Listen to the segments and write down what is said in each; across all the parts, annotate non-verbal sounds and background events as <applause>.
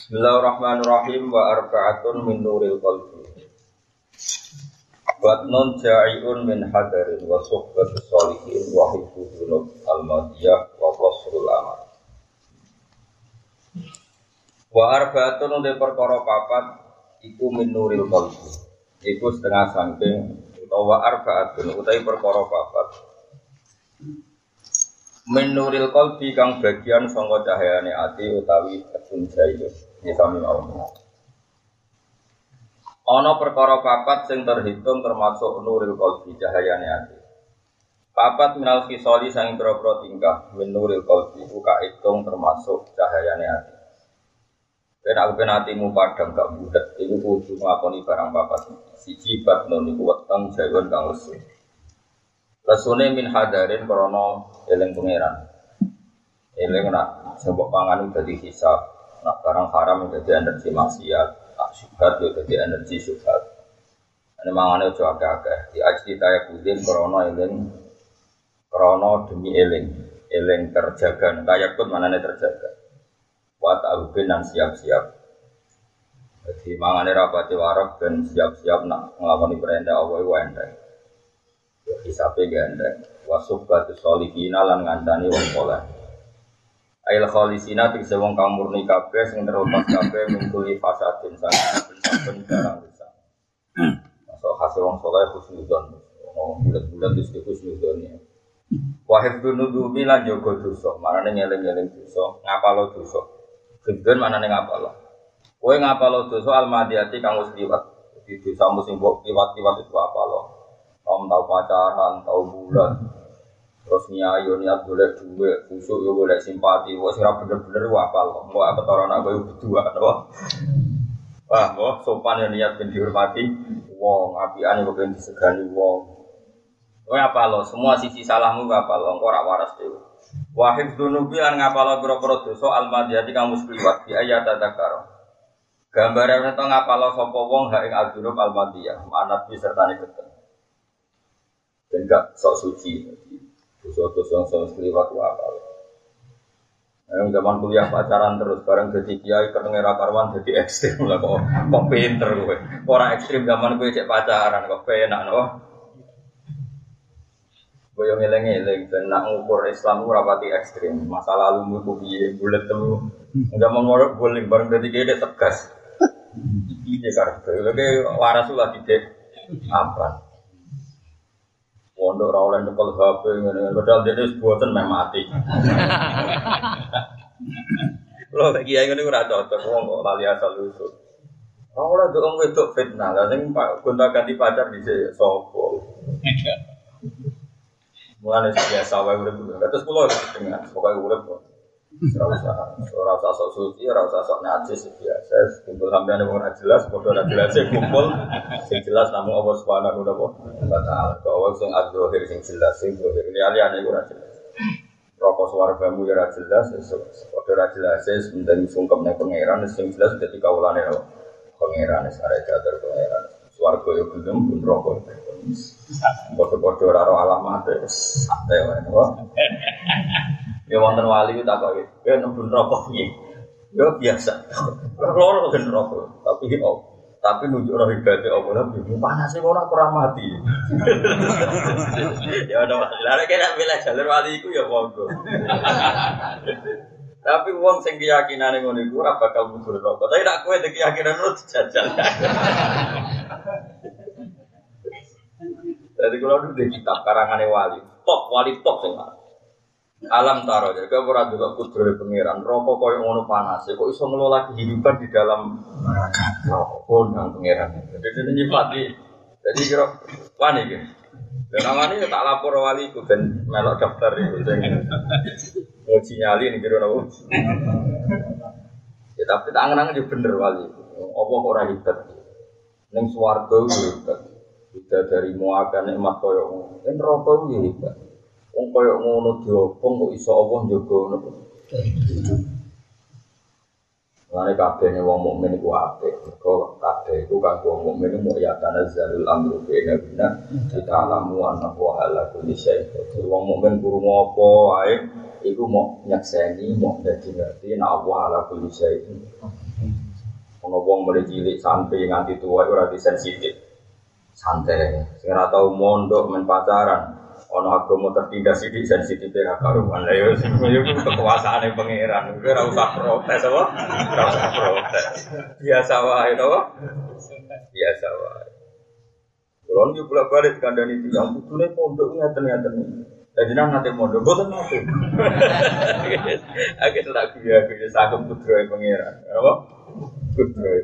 Bismillahirrahmanirrahim wa arba'atun min nuril qalbi. Batnun ja'iun min hadarin wa suhbatu sholihin wa hibbu al-madiyah wa qasrul amal. Wa arba'atun de perkara papat iku min nuril qalbi. Iku setengah saking utawa arba'atun utawi perkara papat Menuril kolbi kang bagian sangka cahayane ati utawi jayu di sami Allah. Ana perkara papat sing terhitung termasuk nuril kolbi cahayane ati. Papat minal kisoli sang pro tingkah menuril kolbi buka hitung termasuk cahayane ati. Ben aku ben atimu padang gak budak iku kudu nglakoni barang papat. Siji batnon iku weteng jayun kang lesu. Lesune min hadarin krono eling pangeran. Eling nak sebab pangan udah dihisap, nak barang haram udah di energi maksiat, nak syubhat udah di energi syubhat. Ini mangane ojo agak-agak. Di aji ya kudin krono eling krono demi eling, eling terjaga. Kayak pun mana terjaga. Wat albin dan siap-siap. Jadi mangane rapati warak dan siap-siap nak ngelakoni perintah Allah itu enteng. Hisabe gandeng. Wasuf batu solihina lan wong soleh. Ail kholisina tegese wong kang murni kabeh sing terlepas kabeh mingkuli fasadin sang saben barang rusak. Masuk hasil wong soleh husnudon. Ngomong bulat-bulat di situ husnudon ya. Wahid dunudubi lan jogo dosa, manane ngeling-eling dosa, ngapalo dosa. Hibdun manane ngapalo. Kowe ngapalo dosa almadiyati kang wis liwat. Jadi dosa musim mbok liwat-liwat itu apa loh? Om tahu pacaran, tahu bulan, terus niayo niat boleh duit, khusyuk yo boleh simpati, wah sih bener-bener wah apa loh, mau apa orang aku itu berdua, loh. Wah, wah sopan ya niat ben dihormati, wong. Apian yo ben disegani wong. Wah apa lo, semua sisi salahmu apa lo, engkau waras dewi. Wahid dunubi lan ngapalo boro-boro dosa almadiyati kamu sekliwat di ayat tadakar. Gambaran itu ngapalo sopo wong ha ing aldunub almadiyah, manat serta ketemu dan gak sok suci dosa-dosa yang sama sekeliwat apa? Yang zaman kuliah pacaran terus bareng jadi kiai ketemu rakarwan jadi ekstrim lah kok kok pinter gue orang ekstrim zaman gue cek pacaran kok enak no gue yang ngeleng-ngeleng dan nak ngukur Islam gue rapati ekstrim. Masa lalu gue piye bulat tuh zaman mau guling bareng jadi kiai tegas. Ini karena lagi waras lah tidak apa Pondok ora oleh nyekel HP ngene padahal dene buatan meh mati. Lo lagi ayo ngene ora cocok wong kok lali asal usul. Ora oleh dong wedok fitnah, lah sing Pak gonta ganti pacar dhisik sapa. <laughs> Mulane biasa wae urip. Terus kula dengan pokoke urip kok. Ora usah sok suci, ora usah sok najis biasa. Kumpul sampeyan wong ora jelas, padha ora jelas kumpul. Sing jelas namun Allah Subhanahu wa taala. Kau sing adzahir sing jelas, sing zahir liyane ora jelas. Rokok suargamu ya ora jelas, padha ora jelas, penting sungkem ning pangeran sing jelas dadi kawulane pangeran sare jater pangeran. Suarga yo gelem pun rokok. Padha-padha ora alamat santai wae. Ya wonten wali ku takoki, "Ya nembun rokok piye?" Ya biasa. <laughs> Loro kan rokok, tapi oh, tapi nunjuk roh ibadah apa lah bingung panas sih orang kurang mati. <laughs> ya udah lah kena bela jalur wali iku ya monggo. <laughs> Tapi uang sing keyakinan ngono iku ora bakal mundur rokok. Tapi nak kowe keyakinan lu dijajal. Jadi kalau dulu di kitab wali, top wali top sing Alam taro jadi kau ora juga kudro pangeran rokok koyo ngono panas kok iso ngelola kehidupan di dalam rokok kondang pangeran. Jadi ini nyifati. Jadi kira wani gitu. Dan namanya tak lapor wali itu dan melok daftar itu. Mau sinyali ini kira nopo. Ya tapi tak angen juga bener wali. Apa orang hebat. Neng suwarga hebat. Tidak dari muakan nikmat koyo. Dan rokok hebat. Wong koyo ngono diopong kok iso Allah njogo ngono. Lare kabeh wong mukmin iku apik. Mergo kabeh iku kanggo wong mukmin mu ya tanazzalul amru baina bina kita alamu annahu ala kulli syai. Wong mukmin guru apa wae iku mau nyakseni, mau dadi ngerti nek Allah ala kulli syai. wong mulai cilik sampai nganti tua rada sensitif. Santai. Sing ora tau mondok men pacaran. Ono agama tertindas iki sensitif ya karuan. Lah yo kekuasaane pangeran. Kowe ora usah protes apa? Ora usah protes. Biasa wae to. Biasa wae. Kulon yo bolak-balik kandhani tiyang putune pondok ngeten-ngeten. Jadi nang nanti mondok, boten nanti. <laughs> Aku tak gaya gaya sagem putra pangeran. Apa? Putra.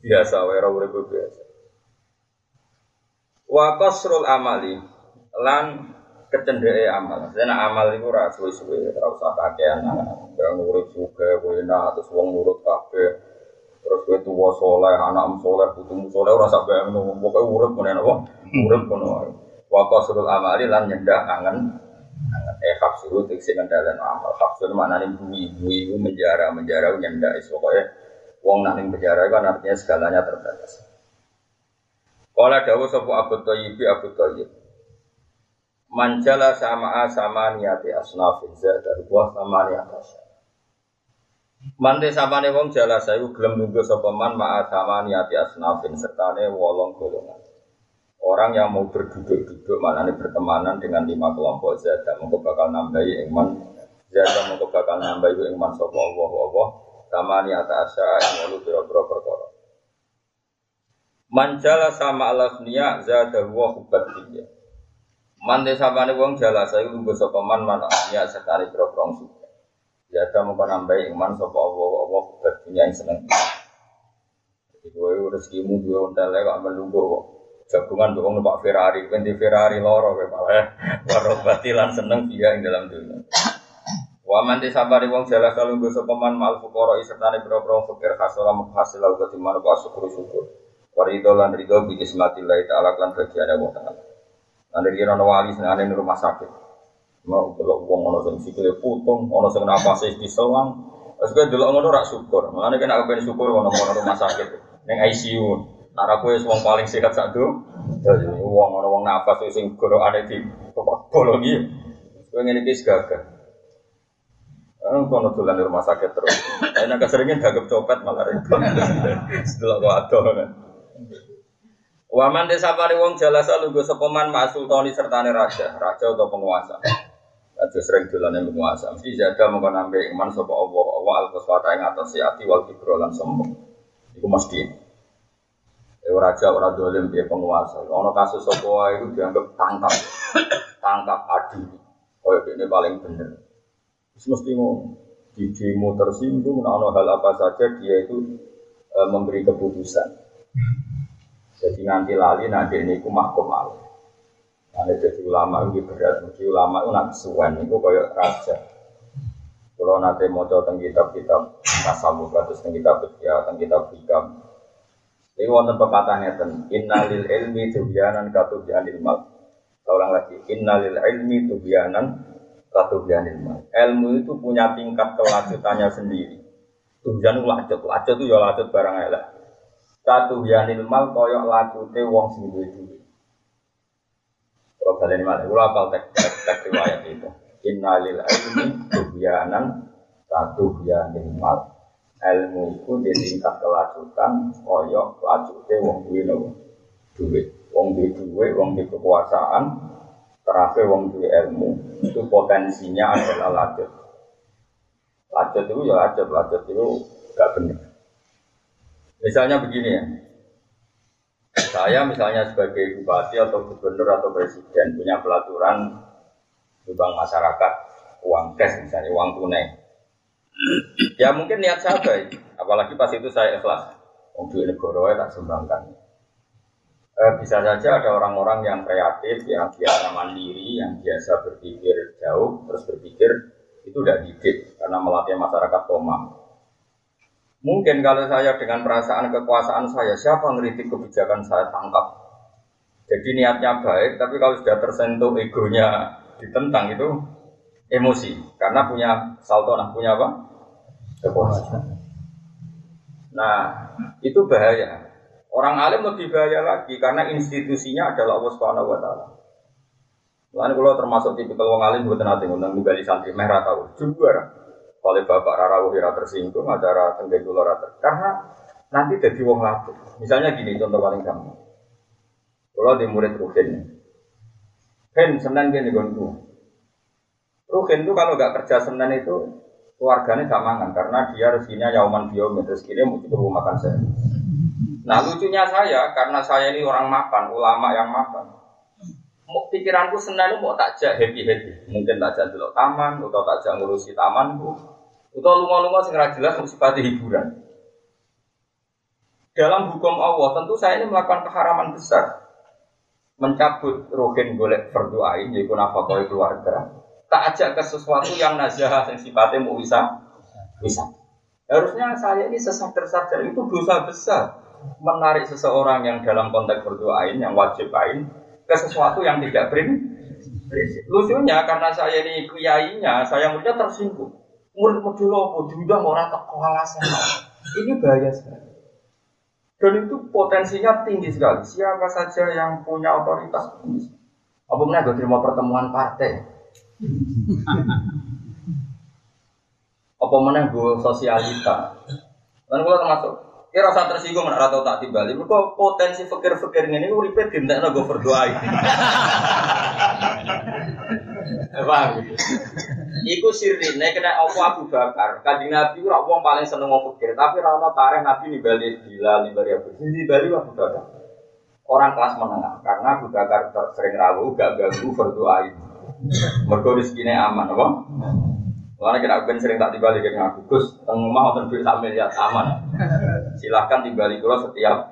Biasa, wae urip biasa. Wa qasrul amali lan kecendeke amal. Karena amal itu ora suwe-suwe, ora usah kakean. Yang urip suge, kowe enak terus wong nurut kabeh. Terus kowe tuwa saleh, anak saleh, putumu saleh ora sak bayangno. Pokoke urip ngene apa? Urip ngono wae. Wa qasrul amali lan nyendak angen eh hafsu tegese kendalen amal. Hafsu maknane bui itu menjara, menjara nyendak iso kowe wong nang ning penjara kan artinya segalanya terbatas. Kala dawuh sapa Abu Thayyib Abu Thayyib. Manjala sama sama niati asnafin zada wa sama niati Mante samane wong jala sayu gelem nunggu sapa man ma'a sama niati asnafin sertane wolong golongan. Orang yang mau berduduk-duduk maknanya bertemanan dengan lima kelompok zada mongko bakal nambahi iman zada mongko bakal nambahi iman sapa Allah Allah sama niata asya yang walu biro-biro perkara. Manjala sama alafniya zada huwa hubat dia. Mande sabane wong jala saya <laughs> lungguh sapa man man ya sekali biro-biro suka. Zada mongko nambahi iman sapa Allah hubat dia yang seneng. Jadi kowe rezekimu duwe ontel kok melungguh kok jagungan tuh numpak Ferrari, kan Ferrari loro kayak malah ya. Warok batilan seneng dia yang dalam dunia. Waman di sabari wong jala kalau gue sopeman mal fukoro isertane bro bro fakir hasil hasil lalu ketimana pak syukur syukur. Warido lan rido bikis mati lai taala lan ada wong tengah. Nanti kira no wali senane di rumah sakit. Mau delok wong ono sing sikile putung, ono sing napase diselang. Terus gue delok ngono rak syukur. Makanya kena kepen syukur ono rumah sakit. Neng ICU. Nara kue wong paling sehat satu, jadi wong orang wong nafas sing ada di bolongi, kue ngene gagah. Kan kono tulan di rumah sakit terus. Enak keseringan gagap copet malah repot. Setelah kau ado kan. Waman desa pari wong jalasa lugu sepeman mak sultani sertane raja, raja atau penguasa. Raja sering dolan yang penguasa. Mesti jaga mau nambah iman sapa Allah, Allah al-qaswata yang atas ati wal kibro lan sombong. Iku mesti. Eh, raja ora dolim dia penguasa. Ono kasus sopo itu dianggap tangkap, tangkap adil. Oh ini paling benar. Terus mesti mau di demo tersinggung, ono hal apa saja dia itu e, memberi keputusan. Jadi nanti lali nanti ini ku mahkum al. Nanti jadi ulama itu berat, mesti ulama itu nanti suwen itu kayak raja. Kalau nanti mau coba kitab-kitab tasawuf, terus kitab ya, kitab hikam, ini wonten pepatah ngeten, innalil ilmi tubyanan katubyanil mal. Ulang lagi, innalil ilmi tubyanan katubyanil mal. Ilmu itu punya tingkat kelanjutannya sendiri. Tubyan lacut, lacut itu ya lacut barang elek. Katubyanil mal koyok lacute wong sing duwe duwe. Kalau kalian mana, gue apal tek tek tek riwayat itu. Innalil ilmi tubyanan katubyanil mal ilmu itu di tingkat kelajutan koyok lajute wong duwe duwe wong duwe duwe wong duwe kekuasaan terakhir wong duwe ilmu itu potensinya adalah lajut lajut itu ya lajut lajut itu gak benar misalnya begini ya saya misalnya sebagai bupati atau gubernur atau presiden punya pelaturan di bank masyarakat uang cash misalnya uang tunai ya mungkin niat saya baik, apalagi pas itu saya ikhlas. Untuk negara tak sumbangkan. Eh, bisa saja ada orang-orang yang kreatif, yang biasa mandiri, yang biasa berpikir jauh, terus berpikir itu udah didik karena melatih masyarakat koma. Mungkin kalau saya dengan perasaan kekuasaan saya, siapa ngeritik kebijakan saya tangkap. Jadi niatnya baik, tapi kalau sudah tersentuh egonya ditentang itu emosi karena punya saltonah punya apa kekuasaan. Nah itu bahaya. Orang alim lebih bahaya lagi karena institusinya adalah Allah Subhanahu Wa Taala. Lalu kalau termasuk tipikal orang alim buat nanti ngundang di santri merah tahu juga. Oleh bapak Rara Wira tersinggung, acara tenggeng kula rata. Karena nanti jadi wong lapuk. Misalnya gini contoh paling gampang. Kalau di murid Ruhin, Hen Senin gini gonku. Ruhin itu kalau nggak kerja Senin itu keluarganya gak mangan karena dia rezekinya yauman biomet rezekinya mau cukup makan saya. Nah lucunya saya karena saya ini orang makan, ulama yang makan. Pikiranku Senin itu mau takjak happy happy, mungkin takjak dulu taman atau takjak ngurusi tamanku atau lunga-lunga sing jelas sifat hiburan. Dalam hukum Allah tentu saya ini melakukan keharaman besar. Mencabut rohin golek berdoain yaitu nafkah keluarga. Tak ajak ke sesuatu yang nazah yang sifatnya mau bisa bisa. Harusnya saya ini sesadar sadar itu dosa besar menarik seseorang yang dalam konteks berdoain yang wajib ain ke sesuatu yang tidak berin. Lucunya karena saya ini kiainya, saya muridnya tersinggung murid modul apa? Diundang orang tak kewalasan ini bahaya sekali. Dan itu potensinya tinggi sekali. Siapa saja yang punya otoritas apa mana gue terima pertemuan partai? Apa mana gue sosialita? Dan gue termasuk Kira rasa tersinggung nak rata tak tiba Mereka potensi fikir-fikir ini uripe dintekno gue berdoa. <laughs> Paham? Iku sirine kena apa Abu Bakar. Kanjeng Nabi ora wong paling seneng ngomong fikir, tapi ora ono tareh Nabi nimbali Bilal, nimbali Abu. Sini Bali Abu Bakar. Orang kelas menengah karena Abu Bakar sering rawuh gak ganggu berdoa ini. Mergo rezekine aman apa? Karena kita akan sering tak tiba lagi dengan Gus, tengah mau duit sak aman. Silahkan tiba di pulau setiap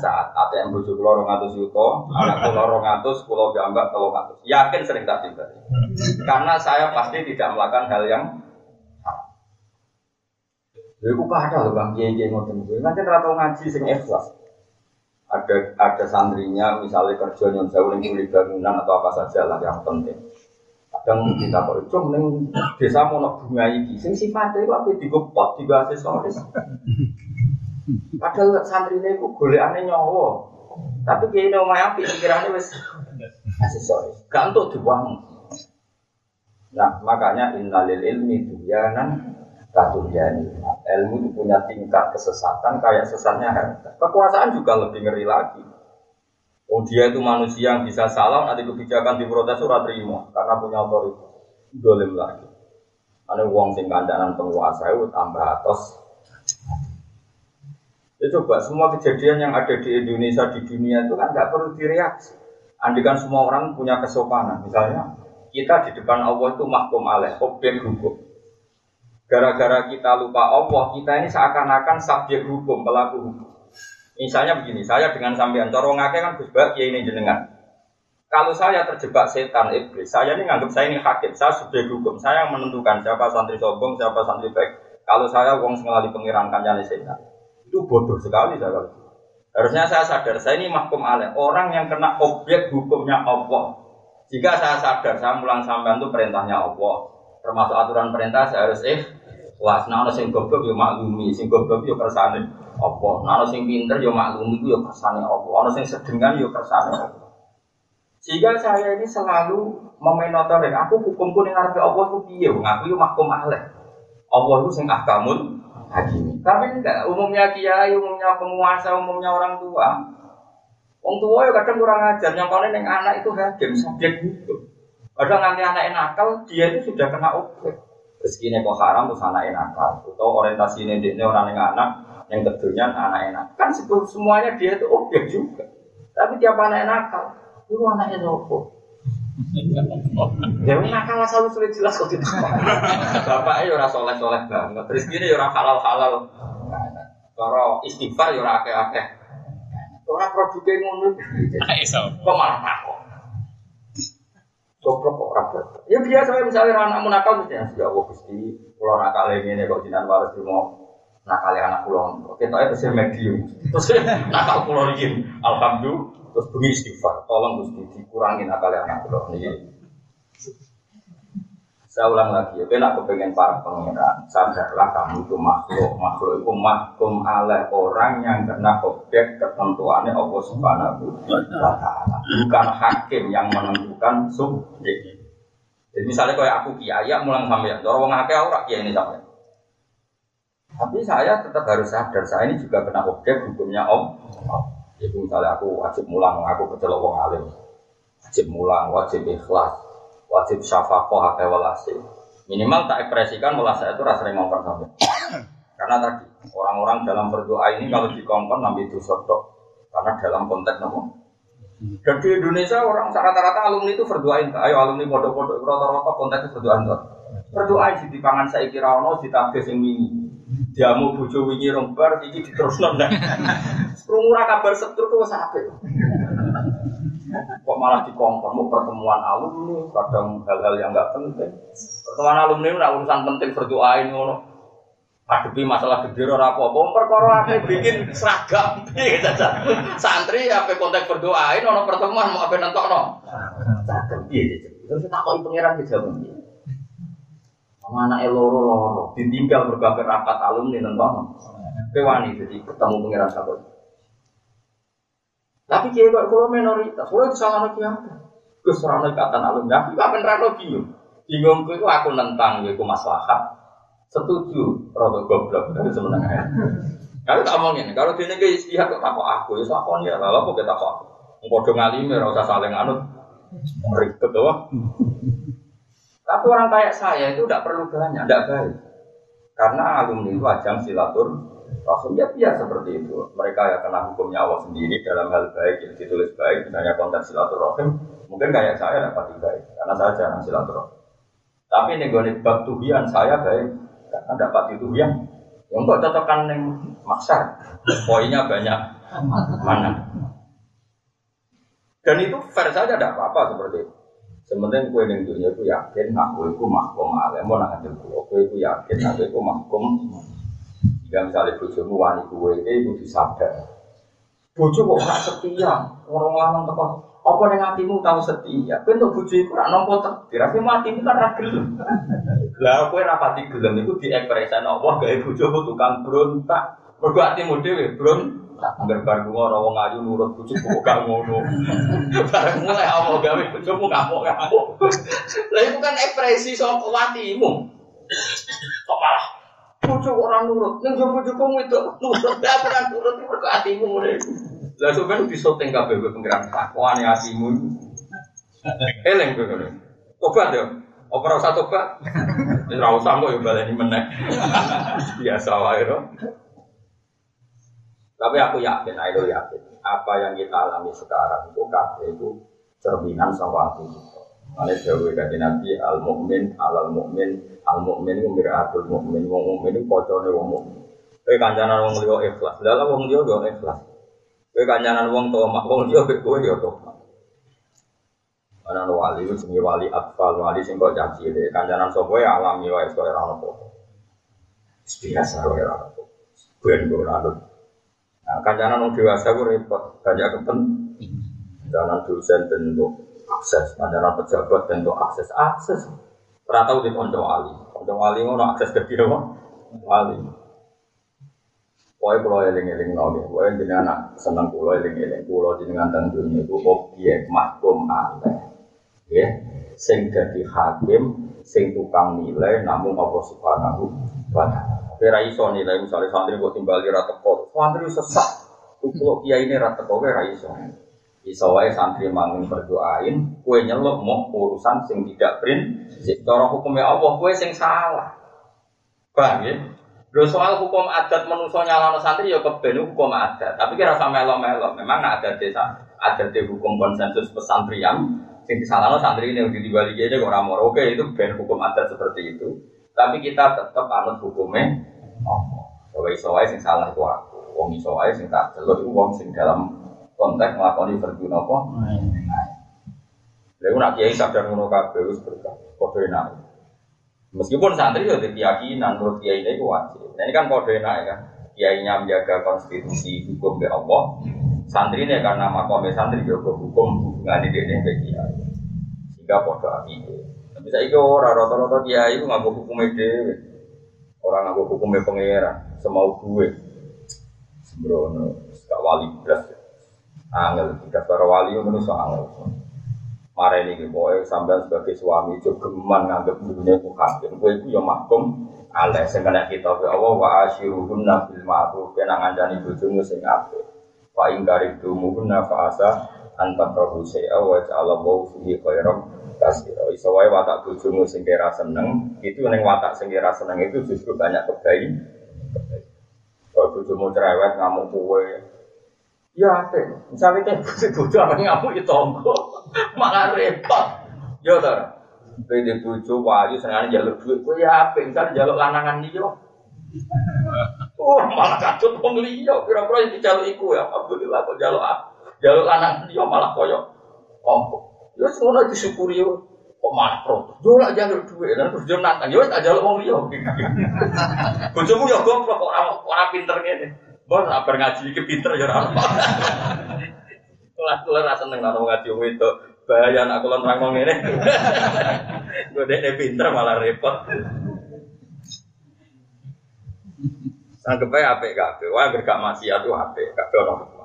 saat ATM pulau rong atus yuto, anak pulau rong atus, pulau pulau atus. Yakin sering tak tiba. Karena saya pasti tidak melakukan hal yang Ya, aku ada loh bang kiai ngoten gue. Nanti rata ngaji sing ikhlas. Ada ada santrinya misalnya kerja nyon saya uling bangunan atau apa saja lah yang penting kadang kita kok itu neng desa nak bunga iki sing sifatnya itu apa digopot tiga aksesoris padahal ini kok aneh nyawa tapi kayak ini omah api pikirannya wes aksesoris gak untuk dibuang nah makanya innalil ilmi duyanan katujani ilmu itu punya tingkat kesesatan kayak sesatnya harta kekuasaan juga lebih ngeri lagi Oh dia itu manusia yang bisa salah, nanti kebijakan di protes surat terima karena punya otoritas. Dolim lagi. Ada uang sing kandanan penguasa itu tambah atas. Ya coba semua kejadian yang ada di Indonesia di dunia itu kan nggak perlu direaksi. Andikan semua orang punya kesopanan. Misalnya kita di depan Allah itu mahkum alaih, objek hukum. Gara-gara kita lupa Allah, kita ini seakan-akan subjek hukum, pelaku hukum. Misalnya begini, saya dengan sampean corong ngake kan Gus Bak ini jenengan. Kalau saya terjebak setan iblis, saya ini nganggap saya ini hakim, saya sudah hukum, saya yang menentukan siapa santri sombong, siapa santri baik. Kalau saya uang sengalali pengiran kancane setan, itu bodoh sekali saya. Harusnya saya sadar, saya ini mahkum alaih, orang yang kena objek hukumnya Allah. Jika saya sadar, saya mulang sampean itu perintahnya Allah, termasuk aturan perintah saya harus eh, wah, nah sing goblok yo maklumi, sing goblok yo kersane apa ana sing pinter yo maklum iku yo kersane apa ana sing sedengan yo kersane apa sehingga saya ini selalu memenotori aku hukumku ning ngarepe Allah ku piye? Aku yo mahkum alaih Allah itu sing ahkamul hakim tapi enggak umumnya kiai umumnya penguasa umumnya orang tua Wong tua ya kadang kurang ajar, yang paling yang anak itu hakim, subjek hukum. Kadang nanti anak nakal, dia itu sudah kena objek. Rezekinya kok haram, terus anak nakal. Atau orientasi ini orang yang anak, yang kedua anak enak kan semuanya dia itu objek juga tapi tiap anak nakal itu anaknya sopo Ya nakal asal sulit jelas kok tidak <laughs> Bapaknya ya orang soleh soleh banget Terus gini ya orang halal halal Kalau istighfar ya orang akeh akeh Orang produknya ngono. Kok malah takut Goblok kok rapat. Ya biasa misalnya anakmu nakal mesti ya Allah Gusti, kalau nakal ini kok jinan waris di mau nakal anak pulau kita itu medium. Terus nakal pulau ini alhamdulillah terus bunyi istighfar tolong gusti dikurangin nakal anak pulau ini saya ulang lagi ya kena kepengen para pangeran sadarlah kamu itu makhluk. Makhluk itu mahkum oleh orang yang kena objek ketentuannya Allah subhanahu wa taala. Bukan hakim yang menentukan subjek. Jadi misalnya kayak aku kiai mulang sampai orang ngake ora kiai ini sampai Tapi saya tetap harus sadar, saya ini juga kena objek hukumnya Om. Itu misalnya aku wajib mulang, aku kecelok wong alim. Wajib mulang, wajib ikhlas, wajib syafakoh, hake walasi. Minimal tak ekspresikan mulai saya itu rasa ngongkon sampai. <coughs> Karena tadi orang-orang dalam berdoa ini kalau dikongkon namanya itu sotok. Karena dalam konteks namun dan di Indonesia orang rata-rata alumni itu berdoain, ayo alumni bodoh-bodoh rata-rata konteksnya berdoain tuh. Berdoain di pangan saya kira ono di tabes yang ini. Jamu bojo wingi rombar iki diterusno nek. Krungu kabar setru tuh sampe. Kok malah dikongkon mau pertemuan alumni, kadang hal-hal yang enggak penting. Pertemuan alumni itu urusan penting berdoain ngono ngadepi masalah gede ora apa-apa perkara bikin seragam piye <laughs> caca santri apa kontak berdoain ono pertemuan mau apa nentokno seragam piye terus tak kok pangeran ki jawab piye anak loro loro ditinggal berbagai rapat alumni nentokno kowe wani jadi ketemu pangeran satu tapi kiai kok kalau minoritas kalau salah lagi apa? Keserangan ikatan alumni. Aku gak beneran bingung? Bingung itu aku nentang ya aku maslahat setuju rada goblok <laughs> dari sebenarnya kalau tak omongin kalau dia nih istihad kok takut aku ya sakon ya lalu kok kita takut ngkodong ngalim ya usah saling anut. Ribet doang tapi orang kayak saya itu tidak perlu banyak tidak baik. Karena alumni itu ajang silatur Rasul ya biar seperti itu. Mereka ya kena hukumnya Allah sendiri dalam hal baik yang ditulis baik, misalnya konteks silaturahim. Mungkin kayak saya dapat baik karena saya jarang silaturahim. Tapi gue bab tuhian saya baik. Karena dapat itu yang yang kok cocokkan yang maksa. Poinnya banyak. Mana? Dan itu fair saja tidak apa-apa seperti itu sementara kue yang dunia itu yakin aku itu mahkum alim mau nak hadir kue itu yakin aku itu mahkum jika misalnya bujumu wani kue itu disadar bujuk kok gak setia orang lanang tekan apa yang hatimu tahu setia? Kau untuk bujuk itu nak nompo takdir. Tapi matimu kan ragil. Lah kowe rapati gelem iku diekspresikan Allah gawe bojomu tukang brontak. Mergo atimu dhewe brontak. Angger bar lunga ora wong ayu nurut bojoku kok gak ngono. Bareng mulai Allah gawe bojomu ngamuk-ngamuk. Lah itu kan ekspresi saka atimu. Kok malah bojo orang nurut. Ning bojoku itu nurut. Lah kan nurut mergo atimu ngene. Lah sampeyan bisa teng kabeh pengiran takwane atimu. Eleng kowe. Coba deh. Opera satu pak, ora usah kok yo baleni meneh. Biasa wae Tapi aku yakin, ayo yakin, apa yang kita alami sekarang itu kabeh itu cerminan sama hati kita. Mana jauh dari Nabi al mukmin al mukmin al mukmin itu miratul mukmin wong mukmin itu kocone wong mukmin. Kowe kancanan wong liya ikhlas, dalam wong liya yo ikhlas. Kowe kancanan wong tomak wong liya kowe yo tomak. Ana wali itu jenenge wali atfal, wali sing kok caci deh. Kancanan sapa ya alami wae kaya ora ono Biasa wae ora ono. Ben ora ono. Nah, kancanan wong dewasa ku repot, banyak kepen. Kancanan dosen bentuk akses, kancanan pejabat bentuk akses, akses. Ora tau di kanca wali. Wali ngono akses ke dia wali. Pokoknya kalau eling-eling nabi, pokoknya jadi anak senang pulau eling-eling, pulau jenengan tentang dunia itu objek mahkum aneh ya sing jadi hakim sing tukang nilai namun Allah subhanahu wa ta'ala Kira iso nilai misalnya santri kok timbali rata kok santri sesat kalau kiai ini rata kok kira iso iso wae santri mangin berdoain kue nyeluk mau urusan sing tidak prinsip cara hukumnya Allah kue sing salah bang ya Lho soal hukum adat manusia nyalano santri ya keben hukum adat. Tapi kira sama melo-melo. Memang ada desa, ada di hukum konsensus pesantrian Sing disalahno santri ini di balik aja orang moro. Oke itu ben hukum adat seperti itu. Tapi kita tetap anut hukumnya. Oh, Coba isowai sing salah itu aku. Wong isowai sing tak jelas itu wong sing dalam konteks melakukan verdi apa. Lalu nak kiai sadar ngono kabeh wis berkah. Kode enak. Meskipun santri ya ada keyakinan menurut kiai ini wajib. Nah ini kan kode enak ya kan. Kiainya menjaga konstitusi hukum ke Allah, santri ini karena makomnya santri juga hukum hubungan ini dengan kiai sehingga podo api saya itu orang rata-rata kiai itu nggak hukum ide orang nggak hukumnya pangeran semau gue sembrono gak wali belas angel tidak para wali itu menurut angel. Mare ini boy sampean sebagai suami juga geman nganggep dunia ku hakim kowe iku ya mahkum aleh sing kita ya Allah wa asyiruhunna bil ma'ruf. Kena ngancani bojomu sing apik. Fa ing karibtumuhunna fa asa anta prabu saya wa ta'ala wa fihi kasira iso wae watak bojomu sing kira seneng itu ning watak sing kira seneng itu justru banyak kebaik kalau bojomu cerewet ngamuk kowe Ya, apa? Misalnya kayak bojo apa ngamuk itu tonggo, <laughs> malah repot. Yo tar, beda bojo wali sengaja jaluk duit, kue ya apa? Misalnya jaluk lanangan dia, oh malah kacau wong liya, kira-kira yang dijaluk iku ya, alhamdulillah kok jaluk ah, jaluk lanangan dia malah koyo, oh, ya semua disyukuri yo. Kok malah protes? Yo lah jaluk duit, dan terus dia nantang, yo tak jaluk wong liya. <laughs> Bojomu ya goblok kok ora ora pinter ngene. Bos apa ngaji iki pinter ya ora. <laughs> Kelas kelas rasa seneng nang ngaji wong itu. Bahaya anak kula nerang ngene. <laughs> Gede pinter malah repot. Sanggep ae apik kabeh. Wah gak maksiat tuh apik kabeh ono.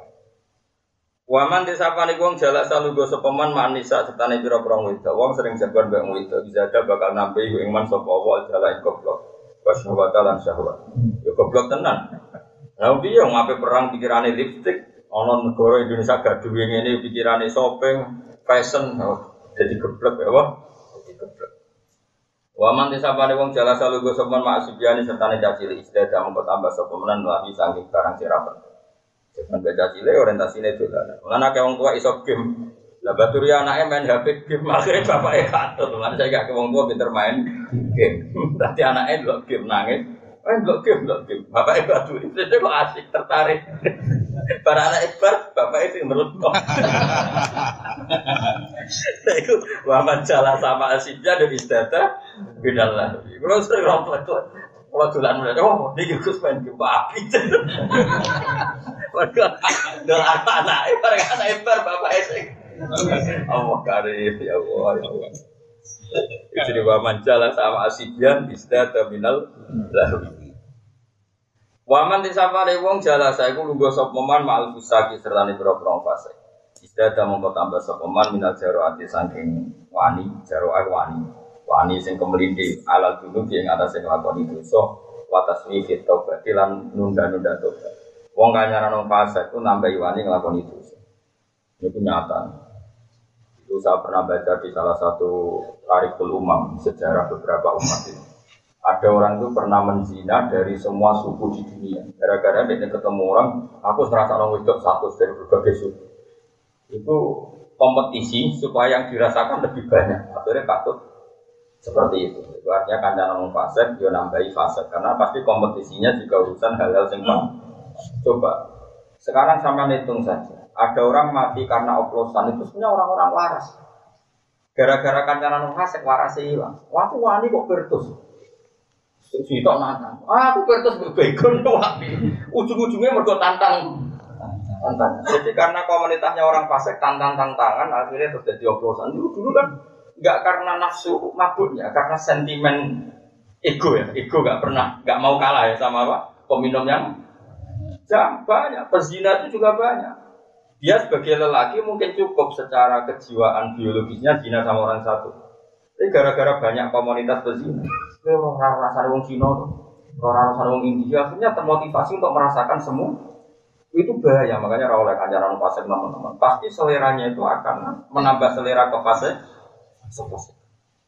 Waman disapani wong jalak salugo sepeman manisa setane pira-pira wida. Wong sering jagoan wida bisa ada bakal nampi ing man sapa wa jalak goblok. Wasyahwata lan syahwat. Ya goblok tenan. Lah piye ngape perang pikirane lipstick, ana negara Indonesia gaduh ngene pikirane shopping, fashion, oh, jadi geblek ya wah. Jadi geblek. Waman disapane wong jala salugo sopan maksibiani sertane cacili istiadah mengko tambah sapa menan lagi saking barang sirapan. Baca cile orientasine dolan. Lan akeh wong tua iso game. Lah baturia anake main HP game akhirnya bapake katut. Lan saya gak wong tua pinter main game. <laughs> Berarti anake delok game nangis. Eh, blok game, blok game. Bapak ibu adu itu kok asik, tertarik. <laughs> Para anak ibar, bapak itu menurut kok. <laughs> Itu Muhammad jalan sama asiknya dan istata, beda lah. Kalau sering rompet kalau tulan mulai, oh, ini gus main game api. Mereka, dengan anak-anak, para anak ibar, bapak itu. Allah karim, ya Allah, ya Allah. Jadi wa jalan sama asibian isda terminal lahu. Waman di safari wong jala saya ku lungguh sop meman ma'al fusaki serta ni bro bro fase. Isda ada mongko tambah sop meman minal jaro ati saking wani jaro ay wani wani sing kemelindi alal dulu yang atas sing lakon itu so watas mifit tobat lan nunda nunda tobat. Wong kanyaran wong fase ku nambah wani ngelakon itu. Itu nyata. Itu saya pernah baca di salah satu tarikul umam sejarah beberapa umat itu. Ada orang itu pernah menzina dari semua suku di dunia. Gara-gara dia ketemu orang, aku serasa orang wedok satu dari berbagai suku. Itu kompetisi supaya yang dirasakan lebih banyak. Akhirnya katut seperti itu. Itu artinya kanjana ngomong fasek, dia nambahi fasek. Karena pasti kompetisinya juga urusan hal-hal yang Coba, sekarang sampai hitung saja ada orang mati karena oplosan itu sebenarnya orang-orang waras. Gara-gara kancanan fasik waras hilang. Waktu wani kok bertus. Cerita mana? Ah, aku bertus berbekon wani. Ujung-ujungnya mergo tantang. Tantang. Jadi karena komunitasnya orang fasik tantang tantangan akhirnya terus jadi oplosan. Dulu dulu kan nggak karena nafsu mabuknya, karena sentimen ego ya. Ego nggak pernah, nggak mau kalah ya sama apa? Peminum yang jam banyak, pezina itu juga banyak. Dia sebagai lelaki mungkin cukup secara kejiwaan biologisnya zina sama orang satu. Tapi gara-gara banyak komunitas berzina, orang rasa orang Cina, orang rasa orang India, akhirnya termotivasi untuk merasakan semua. Itu bahaya, makanya oleh kanjaran fase teman-teman. Pasti seleranya itu akan menambah selera ke fase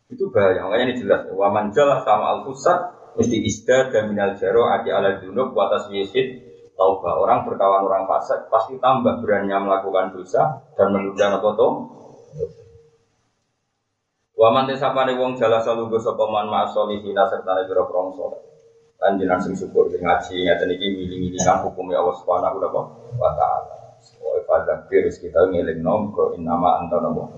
itu bahaya, makanya ini jelas. Waman jalan sama al mesti isda dan minal jaro adi ala junub watas yesid taubah orang berkawan orang fasik pasti tambah berani melakukan dosa dan menunda foto Waman nih wong jala salugo sapa man ma'solihina serta nek pira prong saleh. Panjenengan sing syukur sing ngaji ngaten iki wiling-wilingan hukum ya Allah Subhanahu wa taala. Wa pada kiris kita ko inama anta nabo.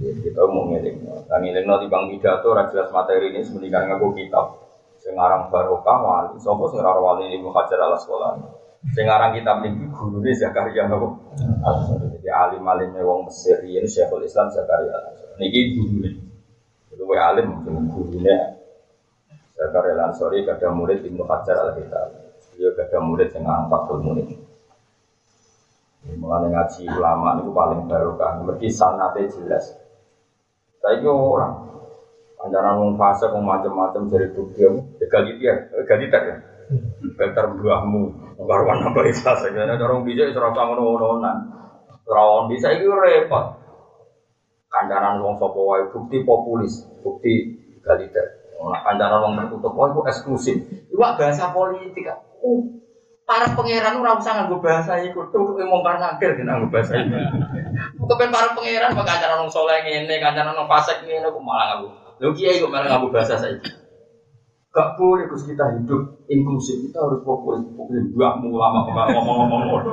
Kita mau ngeling. Dan ngeling di bang pidato jelas materi ini semeninggal ngaku kitab. Sing aran barokah wali, sapa sing wali Ibnu Hajar al Asqalani. Sekarang kita memiliki guru ini Zakaria nopo. Jadi alim alimnya wong Mesir ini Syekhul Islam Zakaria. Niki guru ini. Itu wa alim guru ini. Zakaria Lansori kada murid Ibnu Hajar al Kitab. Dia kada murid dengan Fathul Murid. Mulai ngaji ulama itu paling baru kan. Mergi sanate jelas. Saya ini orang. Anjaran wong fase wong macam-macam dari aku. Egaliter, egaliter ya. Egaliter buahmu. Karuan nambah fase. Karena orang bisa itu rasa ngono-ngononan. Rawon bisa itu repot. Kandaran wong sopo wae bukti populis, bukti egaliter. Nah, kandaran wong tertutup wae itu eksklusif. Iwak bahasa politik. Uh, para pangeran ora usah nganggo bahasa iku tuh wong nakir kena nganggo bahasa iku. <laughs> Kepen para pangeran kok kancaran wong saleh ngene, kancaran wong fasik ngene kok malah nganggo. Lho kiai kok malah nganggo bahasa saiki. Gak boleh Gus kita hidup inklusif, kita harus fokus fokus dua ulama ngomong-ngomong ngono.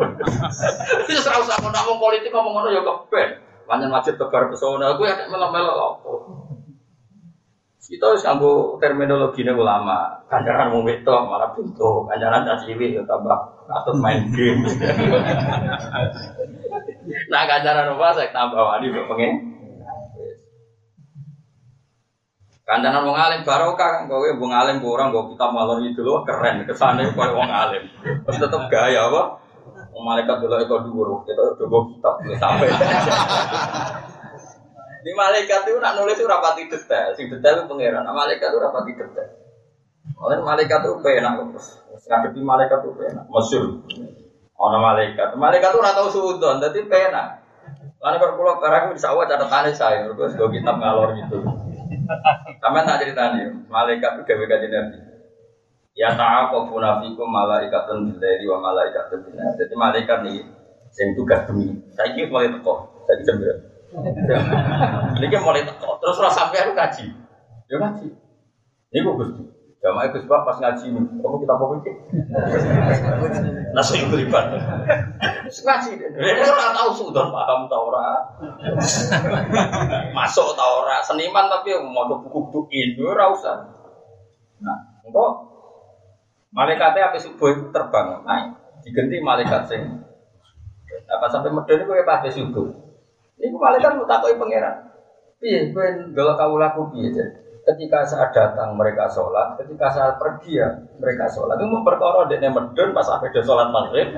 Itu serau usah ngomong politik ngomong ngono ya kepen. Panjang wajib tebar pesona, aku ya melok-melok apa. Kita harus nganggo terminologi ulama. Kancaran mau itu malah pintu, kancaran caciwi ya tambah atau main game. nah kancaran apa saya tambah wani pengen. Kancaran wong alim barokah, kowe wong alim orang gue kita malon itu loh keren ke sana kowe wong alim. Terus tetap gaya apa? Malaikat dulu itu dulu, kita coba kitab sampai. <laughs> Di malaikat itu nak nulis itu rapati detail, sing detail itu pangeran. Nah, malaikat itu rapati detail. Oleh malaikat itu penak terus. Ngadepi malaikat itu penak. Masyur. Ono malaikat. Malaikat itu ratau sudon, jadi penak. Lalu kalau pulau sekarang bisa awal tani saya, terus kitab ngalor gitu. <laughs> Sampai tak ceritanya, malaikat itu gawe kaji nabi. Ya ta'aqabu nafikum malaikatun billahi wa malaikatun bin Jadi malaikat nih sing tugas demi. Saya kira mulai teko, saya jam <laughs> ini mulai teko, terus rasa sampai aku ngaji. Ya ngaji. Ini gue gusti. Jamaah Gus Bab pas ngaji ini, kamu kita mau pikir. Nasi beriban. Ngaji deh. Ini orang tahu sudah paham tau ora. <laughs> Masuk tau ora. Seniman tapi mau buku-buku itu ora usah. Nah, engkau malaikatnya apa subuh itu terbang naik. Diganti malaikat sing. Apa sampai medeni gue pas subuh. Ini malaikat mau takoi pangeran. Iya, ben kalau kau laku piye Ketika saat datang mereka sholat, ketika saat pergi ya mereka sholat. Itu memperkara dia medun pas apa dia sholat maghrib,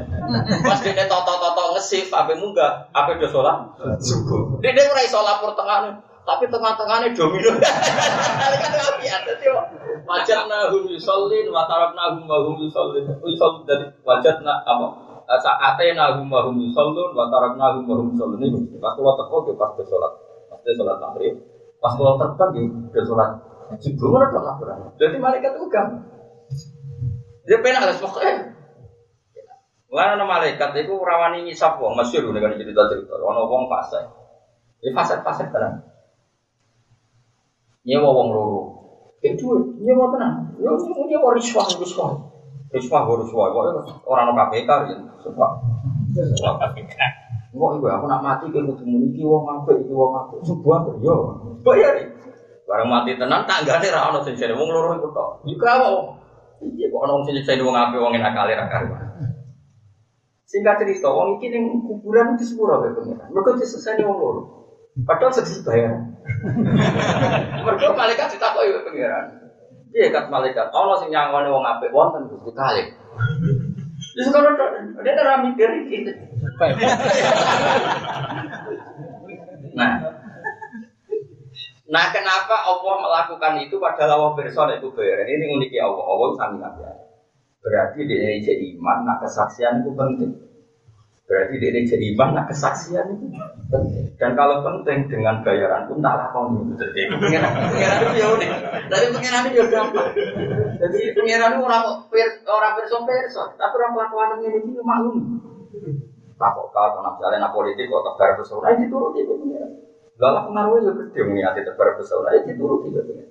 pas dia toto toto ngesif, apa munggah, apa dia sholat subuh. Dia <laughs> dia mulai sholat pertengahan, tapi tengah-tengahnya domino. Malaikat api ada tuh. Wajat nahum yusolin, watarak nahum mahum yusolin, yusolin dari wajat nah apa? saate nahum mahum yusallun wa taraknahum mahum yusallun ini pas kalau teko ke pas ke sholat pas ke sholat maghrib pas kalau terbang ke ke sholat subuh mana tuh laporan jadi malaikat itu kan dia penak harus pokoknya Mana nama malaikat itu rawani ngisap wong masyur dengan cerita cerita. Ono wong fase, ini fase fase tenang. Nyewa wong loro, itu nyewa tenang. Yo nyewa riswah riswah. Riswah riswah, orang no KPK ya, sumpah. KPK. Enggak ibu, aku nak mati kayak kudu muni iki wong apik, iki wong apik. Sebuah yo. Bayar. Barang mati tenan tanggane ra ono sing jane wong loro iku tok. Iku apa? Iya kok ono sing jane wong apik wong enak kali ra karuan. Singkat cerita, wong iki ning kuburan di sepuro kae pengiran. Mergo disesani wong loro. Padahal sedih bayar. <laughs> Mergo malaikat ditakoki pengiran. Iya kat malaikat. Allah sing nyangone wong apik wonten Gusti kali. Wis kono dia ora mikir iki. Nah, Nah kenapa Allah melakukan itu padahal Allah berson itu bayar Ini uniknya Allah, Allah sangat Berarti di Indonesia iman, nah kesaksian itu penting Berarti di Indonesia iman, nah kesaksian. Itu penting Dan kalau penting dengan bayaran pun tak lakon itu Jadi pengiran, pengiran itu ya unik Tapi pengiran itu ya gampang Jadi pengiran itu orang orang person person. Tapi orang kelakuan ini itu maklum. Takut kau, misalnya politik, kok tebar pesona, itu turut itu pengiran Lalu pengaruhnya juga gede mengingat tebar pesona itu turut juga pengen.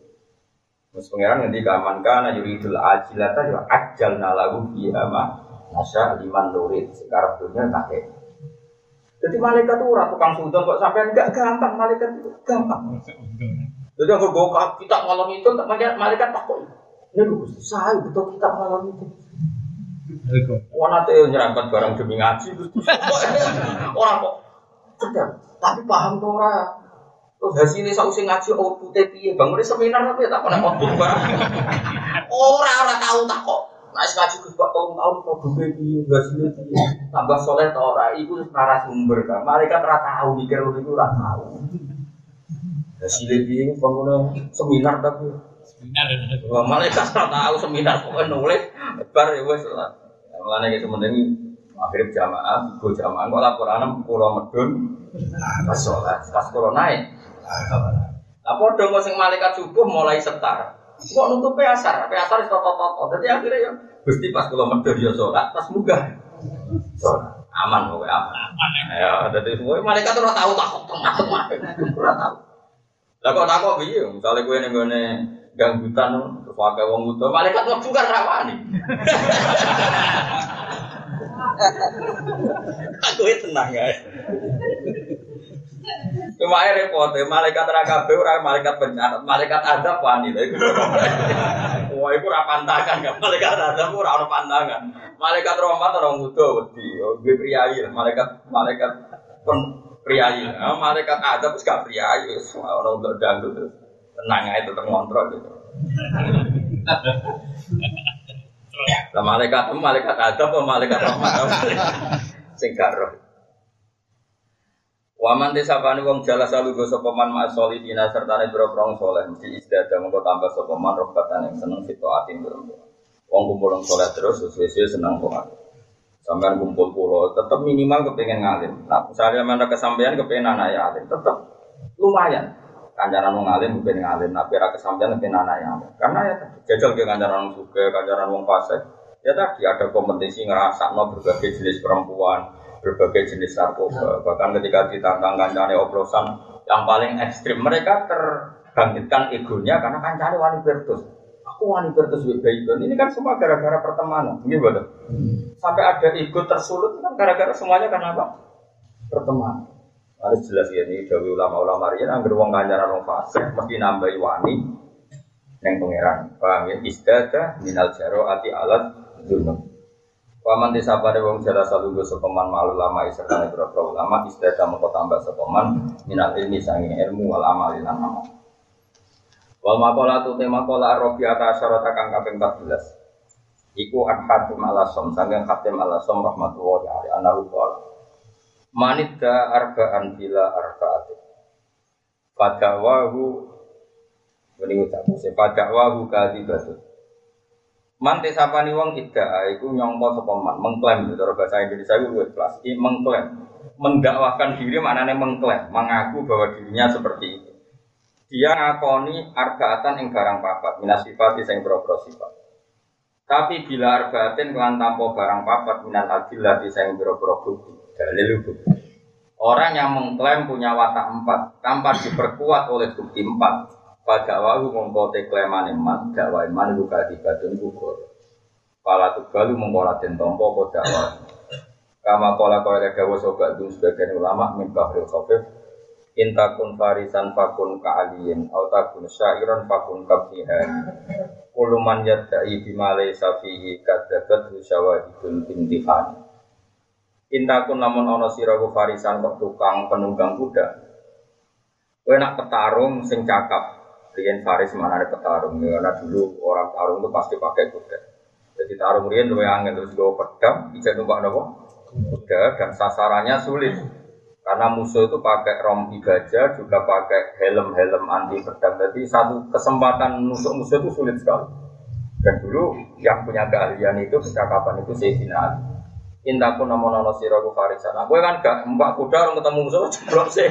Mas pengiran nanti kaman kana yuridul ajilata ya ajal nalagu fiha ma nasya liman nurid sekarang dunia tak Jadi malaikat itu orang tukang sudon kok sampai enggak gampang malaikat itu gampang. Jadi aku bawa kita malam itu malaikat takut. Ini lu saya betul kita malam itu. Wana teh nyerangkat barang demi ngaji <laughs> orang kok cerdas tapi paham tuh orang Terus hasilnya saya usah ngaji outputnya piye bangun seminar tapi tak pernah output barang. <laughs> Orang orang tahu tak kok. Nah, ngaji gus kok tahun tahun kok gede piye hasilnya piye. Tambah soleh tau ora iku narasumber kan. Mereka ora tahu mikir itu ora tahu. Ya sile piye bangun seminar tapi Seminar. Wah, malaikat ora tahu seminar pokoknya nulis bar ya wis lah. Mulane iki sementing akhirnya jamaah, go jamaah kok laporan kula medun pas sholat, pas kula naik. Lah padha kok sing malaikat subuh mulai setar. Kok nutupe asar, asar wis toto-toto. Dadi akhirnya ya Gusti pas kula medun ya sholat, pas munggah. Sholat. Aman kok aman. Aman ya. Dadi semua malaikat ora tahu takut takut ora tahu. Lah kok takut piye? Misale kowe ning gone gang hutan terus wae wong buta, malaikat mlebu kan rawani. <laughs> Aku itu tenang ya. Cuma ae repot, ya, malaikat ra kabeh ora malaikat bencana, malaikat adab wani lha <laughs> iku. Wah, iku ora pantangan kan, malaikat adab ora ono pantangan. Malaikat rahmat ora ngudo wedi, oh gue priayi, malaikat malaikat pun priayi. Ah, malaikat adab wis gak priayi, wis ora untuk dangdut. Tenang ae tetep ngontrol gitu. Lah malaikat malaikat adab apa malaikat rahmat? <laughs> Sing gak. Waman desa pani wong jala salu go sapa man ma serta ne boro prong soleh mesti isdada mengko tambah sapa man rokatan yang seneng situ atin. Wong kumpul wong soleh terus sesuai seneng kok. Sampean kumpul pulau tetap minimal kepengen ngalim. Nah, misalnya mana kesampaian kepengen anak ya alim, tetap lumayan. Kancaran wong alim kepengen ngalim, tapi ra kesampaian kepengen anak ya alim. Karena ya jajal ke kancaran wong suka, kancaran wong fasik. Ya tadi ada kompetisi ngerasa no berbagai jenis perempuan, berbagai jenis narkoba. Bahkan ketika ditantang kancane oplosan yang paling ekstrim, mereka terbangkitkan egonya karena kancane wani bertus. Aku wani bertus baikon. Ini kan semua gara-gara pertemanan, gitu betul. Sampai ada ego tersulut kan gara-gara semuanya karena apa? Pertemanan. Harus jelas ya ini dari ulama-ulama rian anggar wong kancaran wong fasik mesti nambahi wani yang pangeran. Paham ya? Istada minal jaro ati alat dunum. Paman desa pada wong jala salugo sepeman malu lama isertane berapa ulama istada mengko tambah sepeman minal ilmi sangi ilmu wal amal lan amal. Wal makola tu tema kola robi atas syarata kang kaping 14. Iku an hatim ala som sangang hatim ala som rahmatullahi alaihi anahu qala. Manidda arba'an bila ini ucap saya fadawahu kadibatu. Man tesapani wong ida iku nyongko sapa man mengklaim cara bahasa Indonesia itu luwih kelas. I mengklaim mendakwahkan diri maknanya mengklaim, mengaku bahwa dirinya seperti itu. Dia ngakoni arbaatan ing barang papat, minas sifat sing boro sifat. Tapi bila arbaatin kelan tanpa barang papat minal adillah sing boro-boro bukti, dalil bukti. Orang yang mengklaim punya watak empat tanpa diperkuat oleh bukti empat, pada wahu mengkote klaiman iman, dakwah iman buka dibatun gugur. Pala tugalu mengkola den tompo apa dakwah. Kama kola kola dawa sobat dun sebagian ulama min bahril khafif intakun farisan fakun ka'aliyin au takun syairan fakun kabnihan kuluman yadda'i bimale safihi kadzabat syawahidul imtihan intakun namun ono siraku farisan kok tukang penunggang kuda kowe nak petarung sing cakap Rian Faris mana ada petarung ya, karena dulu orang tarung itu pasti pakai kuda. Jadi tarung Rian lebih angin terus gue pedang, bisa numpak nopo kuda dan sasarannya sulit karena musuh itu pakai rompi gajah juga pakai helm-helm anti pedang. Jadi satu kesempatan nusuk musuh itu sulit sekali. Dan dulu yang punya keahlian itu percakapan itu Sayyidina Ali. Intaku nama nono siraku farisan. Aku kan gak mbak kuda orang ketemu musuh <laughs> jeblok sih.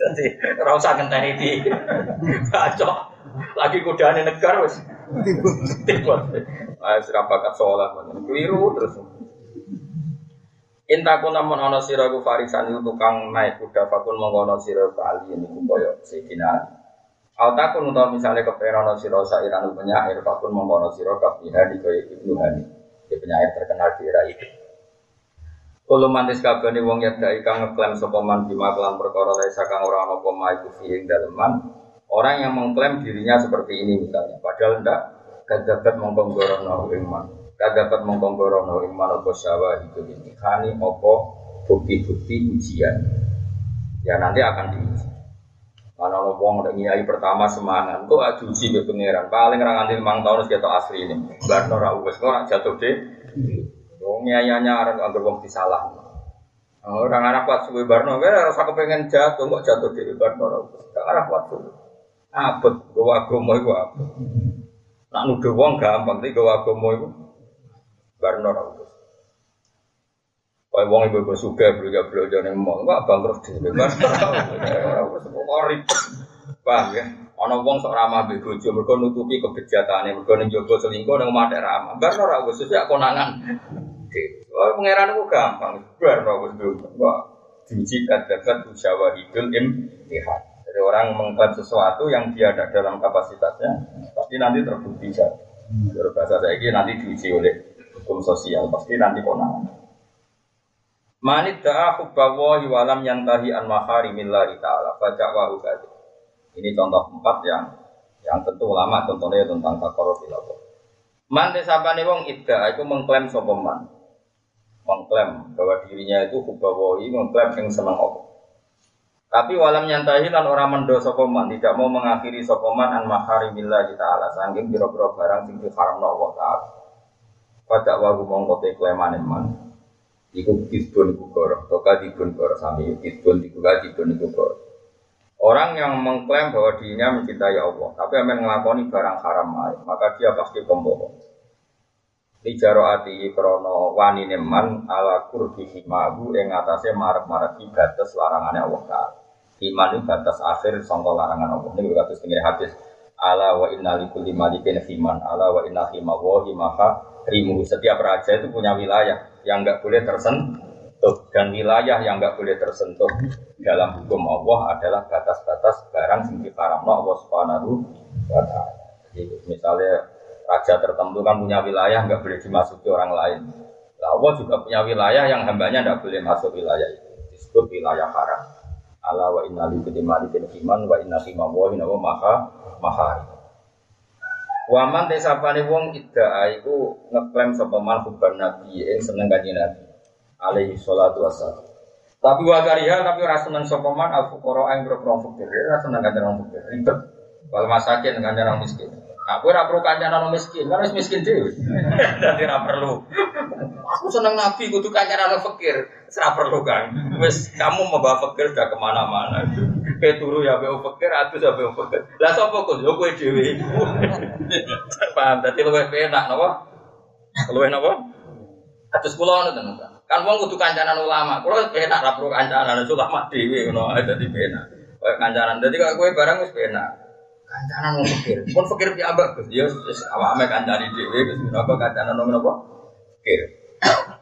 Jadi rasa ngenteni di bacok. Lagi kudane negar wis tiba. Ah sira bakat sholat keliru terus. Intaku namun ana sira ku farisan itu tukang naik kuda fakun mengkono sira kali ini ku koyo Sayyidina Ali. Altakun utawa misalnya kepengen ana sira sairan penyair fakun mengkono sira kafiha di koyo Ibnu Hani. Di penyair terkenal di era itu. Kulo mantis kabeh wong yadai kang ngeklaim sapa man bima kelan perkara laisa kang ora ana apa maiku fi ing daleman. Orang yang mengklaim dirinya seperti ini misalnya, padahal ndak kadapat mongkong gorono iman. Kadapat mongkong gorono iman apa syawa itu ini. Hani apa bukti-bukti ujian. Ya nanti akan diuji. Mana ono wong nek nyai pertama semangat, kok adu uji mbek pangeran. Paling ra nganti 5 tahun ketok asli ini. Barno ra wis kok jatuh deh. Wong nyayanya arep anggere wong disalah. Orang Arab kuat suwe barno, kira rasa kepengen jatuh, kok jatuh di barno. Orang Arab kuat suwe. Abet, gue agama itu apa? Nak nuduh wong gampang, tapi gue agama itu barno rambut. Kayak wong ibu ibu suka belajar belajar nih mau, nggak bangkrut di barno. Orang ribet, paham ya? Ono wong sok ramah be bojo mergo nutupi kebejatane, mergo ning jogo selingkuh ning omah ramah. Barno ra wis ya konangan. Oh, pangeran itu gampang. Bar wis Wah, diuji kadakat usyawahidul imtihan. Jadi orang mengklaim sesuatu yang dia ada dalam kapasitasnya, pasti nanti terbukti saja. Kalau bahasa saya ini nanti diuji oleh hukum sosial, pasti nanti konangan. Manit da'a hubbawahi walam yantahi an maharimillahi ta'ala Baca wahu Ini contoh empat yang yang tentu ulama contohnya tentang takor filawah. Man desapane wong ida itu mengklaim sopeman mengklaim bahwa dirinya itu hubawahi mengklaim yang senang Allah. Tapi walam nyantahi lan orang mendo sokoman tidak mau mengakhiri sokoman an maharimillah kita ala sanggeng biro-biro barang sing diharamno Allah taala. Pada wahu mongkote klaiman iman. Iku kisbun iku goro, toka dibun goro sami kisbun iku dibun iku goro. Orang yang mengklaim bahwa dirinya mencintai Allah, tapi akan ngelakoni barang haram maka dia pasti pembohong. Lijaro ati krono wani neman ala kurbi himahu ing atase marek-marek batas larangannya Allah Ta'ala. Iman itu batas akhir sangka larangan Allah. Ini berkata setengah hadis. Ala wa inna likulli malikin himan. Ala wa inna himawa himaha rimu. Setiap raja itu punya wilayah yang enggak boleh tersentuh. Dan wilayah yang enggak boleh tersentuh dalam hukum Allah adalah batas-batas barang sing diharamno Allah Subhanahu wa taala. Jadi misalnya raja tertentu kan punya wilayah nggak boleh dimasuki orang lain. Lah Allah juga punya wilayah yang hambanya nggak boleh masuk wilayah itu. Disebut wilayah haram. Allah wa inna li malikin iman wa inna fi mawahi wa maha mahari. Waman desapane wong ida iku ngeklaim sapa man hubban nabi ing seneng kanjeng nabi alaihi salatu wassalam. Tapi wakariha tapi ora seneng sapa man al fuqara ing boro fakir, ora seneng kanjeng fakir. Ribet. Wal masakin kanjeng miskin. Aku ora perlu kancanan miskin, kan wis miskin dhewe. <laughs> Dadi ora perlu. Aku seneng nabi kudu kancanan fakir. Ora perlu kan. Wis kamu membawa fakir udah ke mana-mana. Kayak turu ya be fakir, atus ya be fakir. Lah sapa kok yo kowe dhewe. <laughs> Paham? Dadi luwih penak napa? Luwih napa? Atus kula ngono to. Kan wong kudu kancanan ulama. Kula penak ra perlu kancanan ulama dhewe ngono dadi penak. Kayak kancanan. Dadi kok kowe barang wis penak. Kancanan mau pikir, pun pikir pi abak Gus. Ya awak ame kancani dhewe Gus. Menapa kancanan nomor apa? Pikir.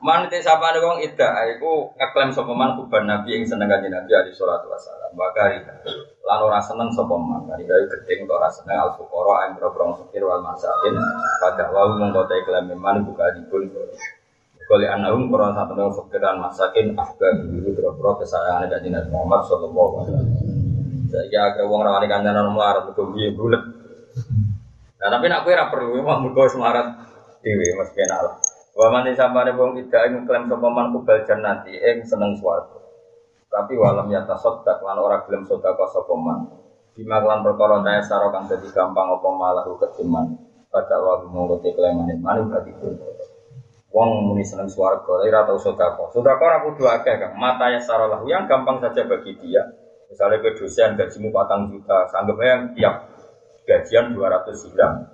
Man te sapane wong ida iku ngeklaim sapa man kuban Nabi ing seneng kanjeng Nabi alaihi salatu wasalam. Bakari lan ora seneng sapa man. Kali gawe gedeng ora seneng al fuqara ing boro fakir wal masakin. Pada wau mongko te klaim man buka dipun. Kali anahum kurang satu dengan fakiran masakin ahbab itu boro-boro kesayangan kanjeng Nabi Muhammad sallallahu alaihi wasallam. Saya agak wong rawani kancanan melarat itu biye bulat. Nah tapi nak kue perlu memang mergo semarat dhewe Mas kena lah. Wa man samane wong tidak ing klaim sapa man kubal jannati ing seneng swarga. Tapi walam ya tasaddaq lan ora gelem sedekah sapa man. Bima lan perkara daya saro kang dadi gampang apa malah ketiman. Pada wa monggo te klaimane man berarti Wong muni seneng swarga, ora tau sedekah. Sedekah ora kudu akeh, Kang. Mata ya yang gampang saja bagi dia Misalnya ke dosen gajimu patang juta, sanggupnya yang tiap gajian 200 gram.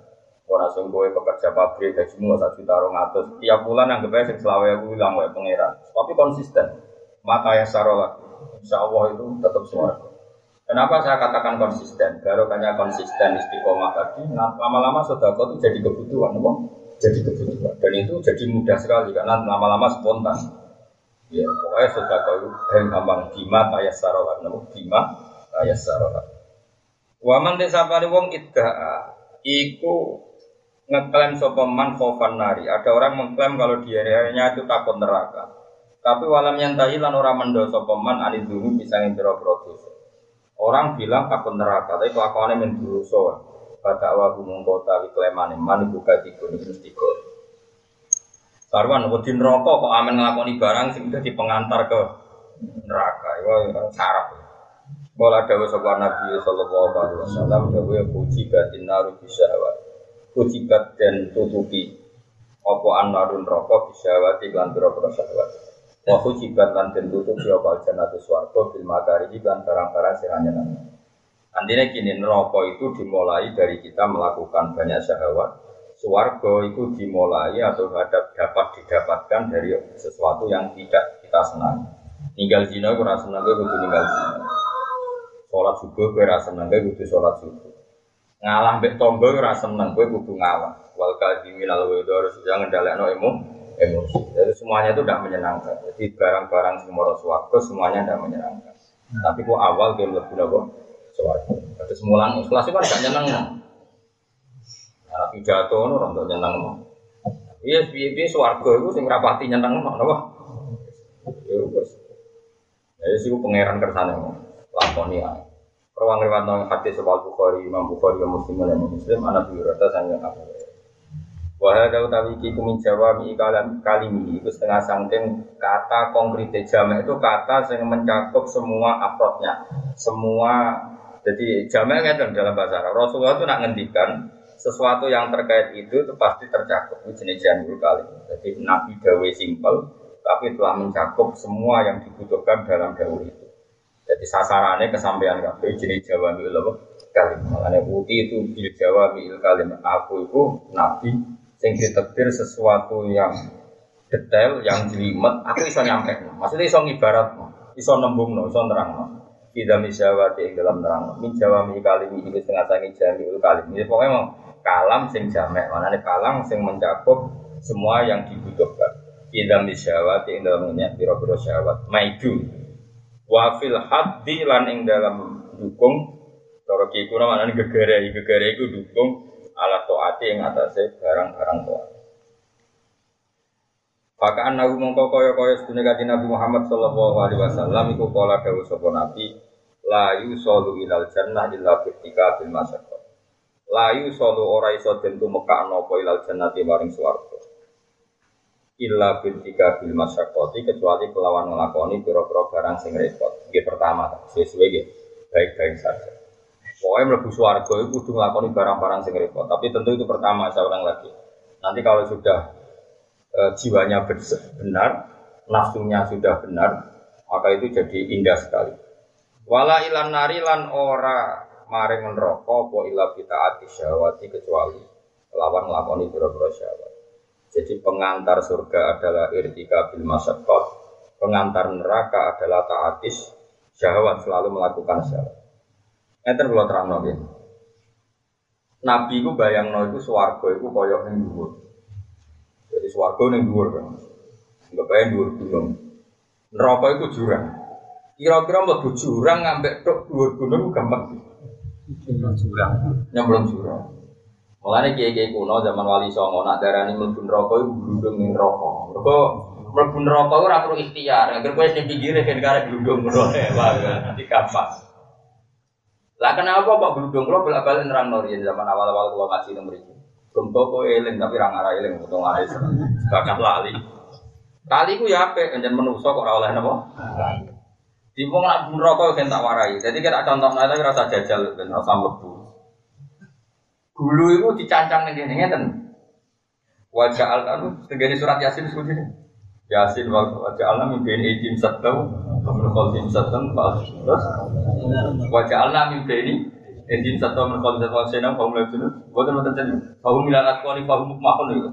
Orang sungguh pekerja pabrik gajimu satu juta rong atus. Tiap bulan yang sing yang selawe aku bilang wae pangeran. Tapi konsisten. Maka ya sarolah. Insya Allah itu tetap suara. Kenapa saya katakan konsisten? Barokahnya konsisten istiqomah tadi, nah, lama-lama sodako itu jadi kebutuhan, apa? Jadi kebutuhan. Dan itu jadi mudah sekali karena lama-lama spontan. Ya, pokoknya sudah tahu dan gampang bima taya sarolat, namun bima taya sarolat. Waman desa pari wong iddaa, iku ngeklaim sopeman khofan nari. Ada orang mengklaim kalau dianya itu takut neraka. Tapi walam yang tahilan orang mendo sopeman anid dulu bisa ngintiro dosa. Orang bilang takut neraka, tapi kelakuannya menduruso. Pada awal mengkota ikleman man buka tiga ini mesti Karuan wedi neraka kok amen nglakoni barang sing dadi pengantar ke neraka. Iku sarap. Bola dawuh sapa Nabi sallallahu alaihi wasallam dawuh puji batin naru bisyahwat. Puji dan tutupi apa anarun neraka bisyahwat lan pira-pira syahwat. Wa hujibat lan den tutup ya apa jannatu swarga bil makari lan barang-barang sing Andine kini neraka itu dimulai dari kita melakukan banyak syahwat. Swarga itu dimulai atau dapat dapat didapatkan dari sesuatu yang tidak kita senang. Ninggal zina itu rasa senang gue kudu ninggal zina. Sholat subuh gue rasa senang gue kudu sholat subuh. Ngalah mbek tombo gue rasa senang gue kudu ngalah. Wal kadhimin al harus yang ngendalekno emo emosi. Jadi semuanya itu tidak menyenangkan. Jadi barang-barang semua swarga semuanya tidak menyenangkan. Tapi kok awal dia lebih nopo swarga. Terus mulang ikhlas itu kan gak nyenang. Nah, pidato itu orang tuh nyenang. Iya, biaya biaya swarga itu sing rapati nyenang nopo. Ya wes. Ya sih pangeran kersane lakoni ae. Rawang riwayat nang hadis sebal Bukhari, Imam Bukhari, Muslim dan Muslim, anak biurata sangat apa. Wahai kau tahu iki kumin mi kalam kalimi itu setengah sangking kata konkret jamak itu kata yang mencakup semua afrodnya, semua jadi jamak kan dalam bahasa Arab. Rasulullah itu nak ngendikan sesuatu yang terkait itu itu pasti tercakup ini jenis jamul kali. Jadi Nabi Dawe simpel tapi telah mencakup semua yang dibutuhkan dalam dawe itu. Jadi sasarannya kesampaian kabeh jenis Jawa mil kalim. Makanya putih itu bil Jawa mil kalim. Aku itu Nabi sing ditekdir sesuatu yang detail, yang jelimet, aku iso nyampe. Maksudnya iso ngibarat, iso nembung, iso terang. Tidak misyawati yang dalam terang. Min jawa mi kalim ini setengah sangi jami ul kalim. Ini pokoknya mau kalam sing jamek. Mana nih kalam sing mencakup semua yang dibutuhkan. Tidak misyawati yang dalam ini biro-biro syawat. Maidu. Wafil haddi lan ing dalam dukung. Cara kiku namanya gegere, gegere itu dukung ala toati yang atasnya barang-barang toat. Pakaan nabi mongko koyo koyo sedunia Nabi Muhammad Sallallahu Alaihi Wasallam iku kola dawu Nabi layu solu ilal jannah illa ketika bil masyarakat. Layu solu ora iso tentu mekak nopo ilal jannah di maring suwargo. Illa ketika bil masyarakat kecuali kelawan ngelakoni piro-piro barang sing repot. Ini pertama, sesuai baik-baik saja. Pokoknya melebu suarga itu kudu ngelakoni barang-barang sing repot. Tapi tentu itu pertama saya ulang lagi. Nanti kalau sudah e, jiwanya benar, nafsunya sudah benar, maka itu jadi indah sekali. Wala ilan nari lan ora maring neraka apa ila kita ati syahwati kecuali lawan ngelakoni biro-biro syahwat. Jadi pengantar surga adalah irtika bil masyaqqah, pengantar neraka adalah taatis syahwat selalu melakukan syahwat. Enten kula terangno nggih. Nabi ku bayangno iku swarga iku kaya ning dhuwur. Jadi swarga ning dhuwur kan. Enggak bayang dhuwur gunung. Neraka iku jurang. Kira-kira mlebu jurang ngambek tok dhuwur gunung gampang. Jurang. Nyemplung jurang. Mulane kiai-kiai kuno zaman Wali Songo nak darani mlebu neraka iku glundung ning neraka. Mergo mlebu neraka ora perlu ikhtiar. Agar kowe sing pinggire kan karek glundung ngono ya, <laughs> nanti gampang. Lah kenapa kok berundung kalau bolak balik nerang nori zaman awal-awal kalau ngaji nomor itu. Belum toko eling tapi orang arah eling untuk ngaji sebagai lali. Kali ku ya apa? Enjen menuso kok oleh napa? Di wong nak rokok kan tak warai. Jadi kita contoh nanti rasa jajal dan rasa lebu. Dulu itu dicancang nih gini ngeten. Wajah al anu segini surat yasin seperti ini. Yasin wajah alam mungkin izin satu, kemudian kalau satu, terus Wajah Allah mimpi ini Edin satu menkolom satu senang kaum lewat sini. Buat teman teman kaum milarat kali kaum mukmahon itu.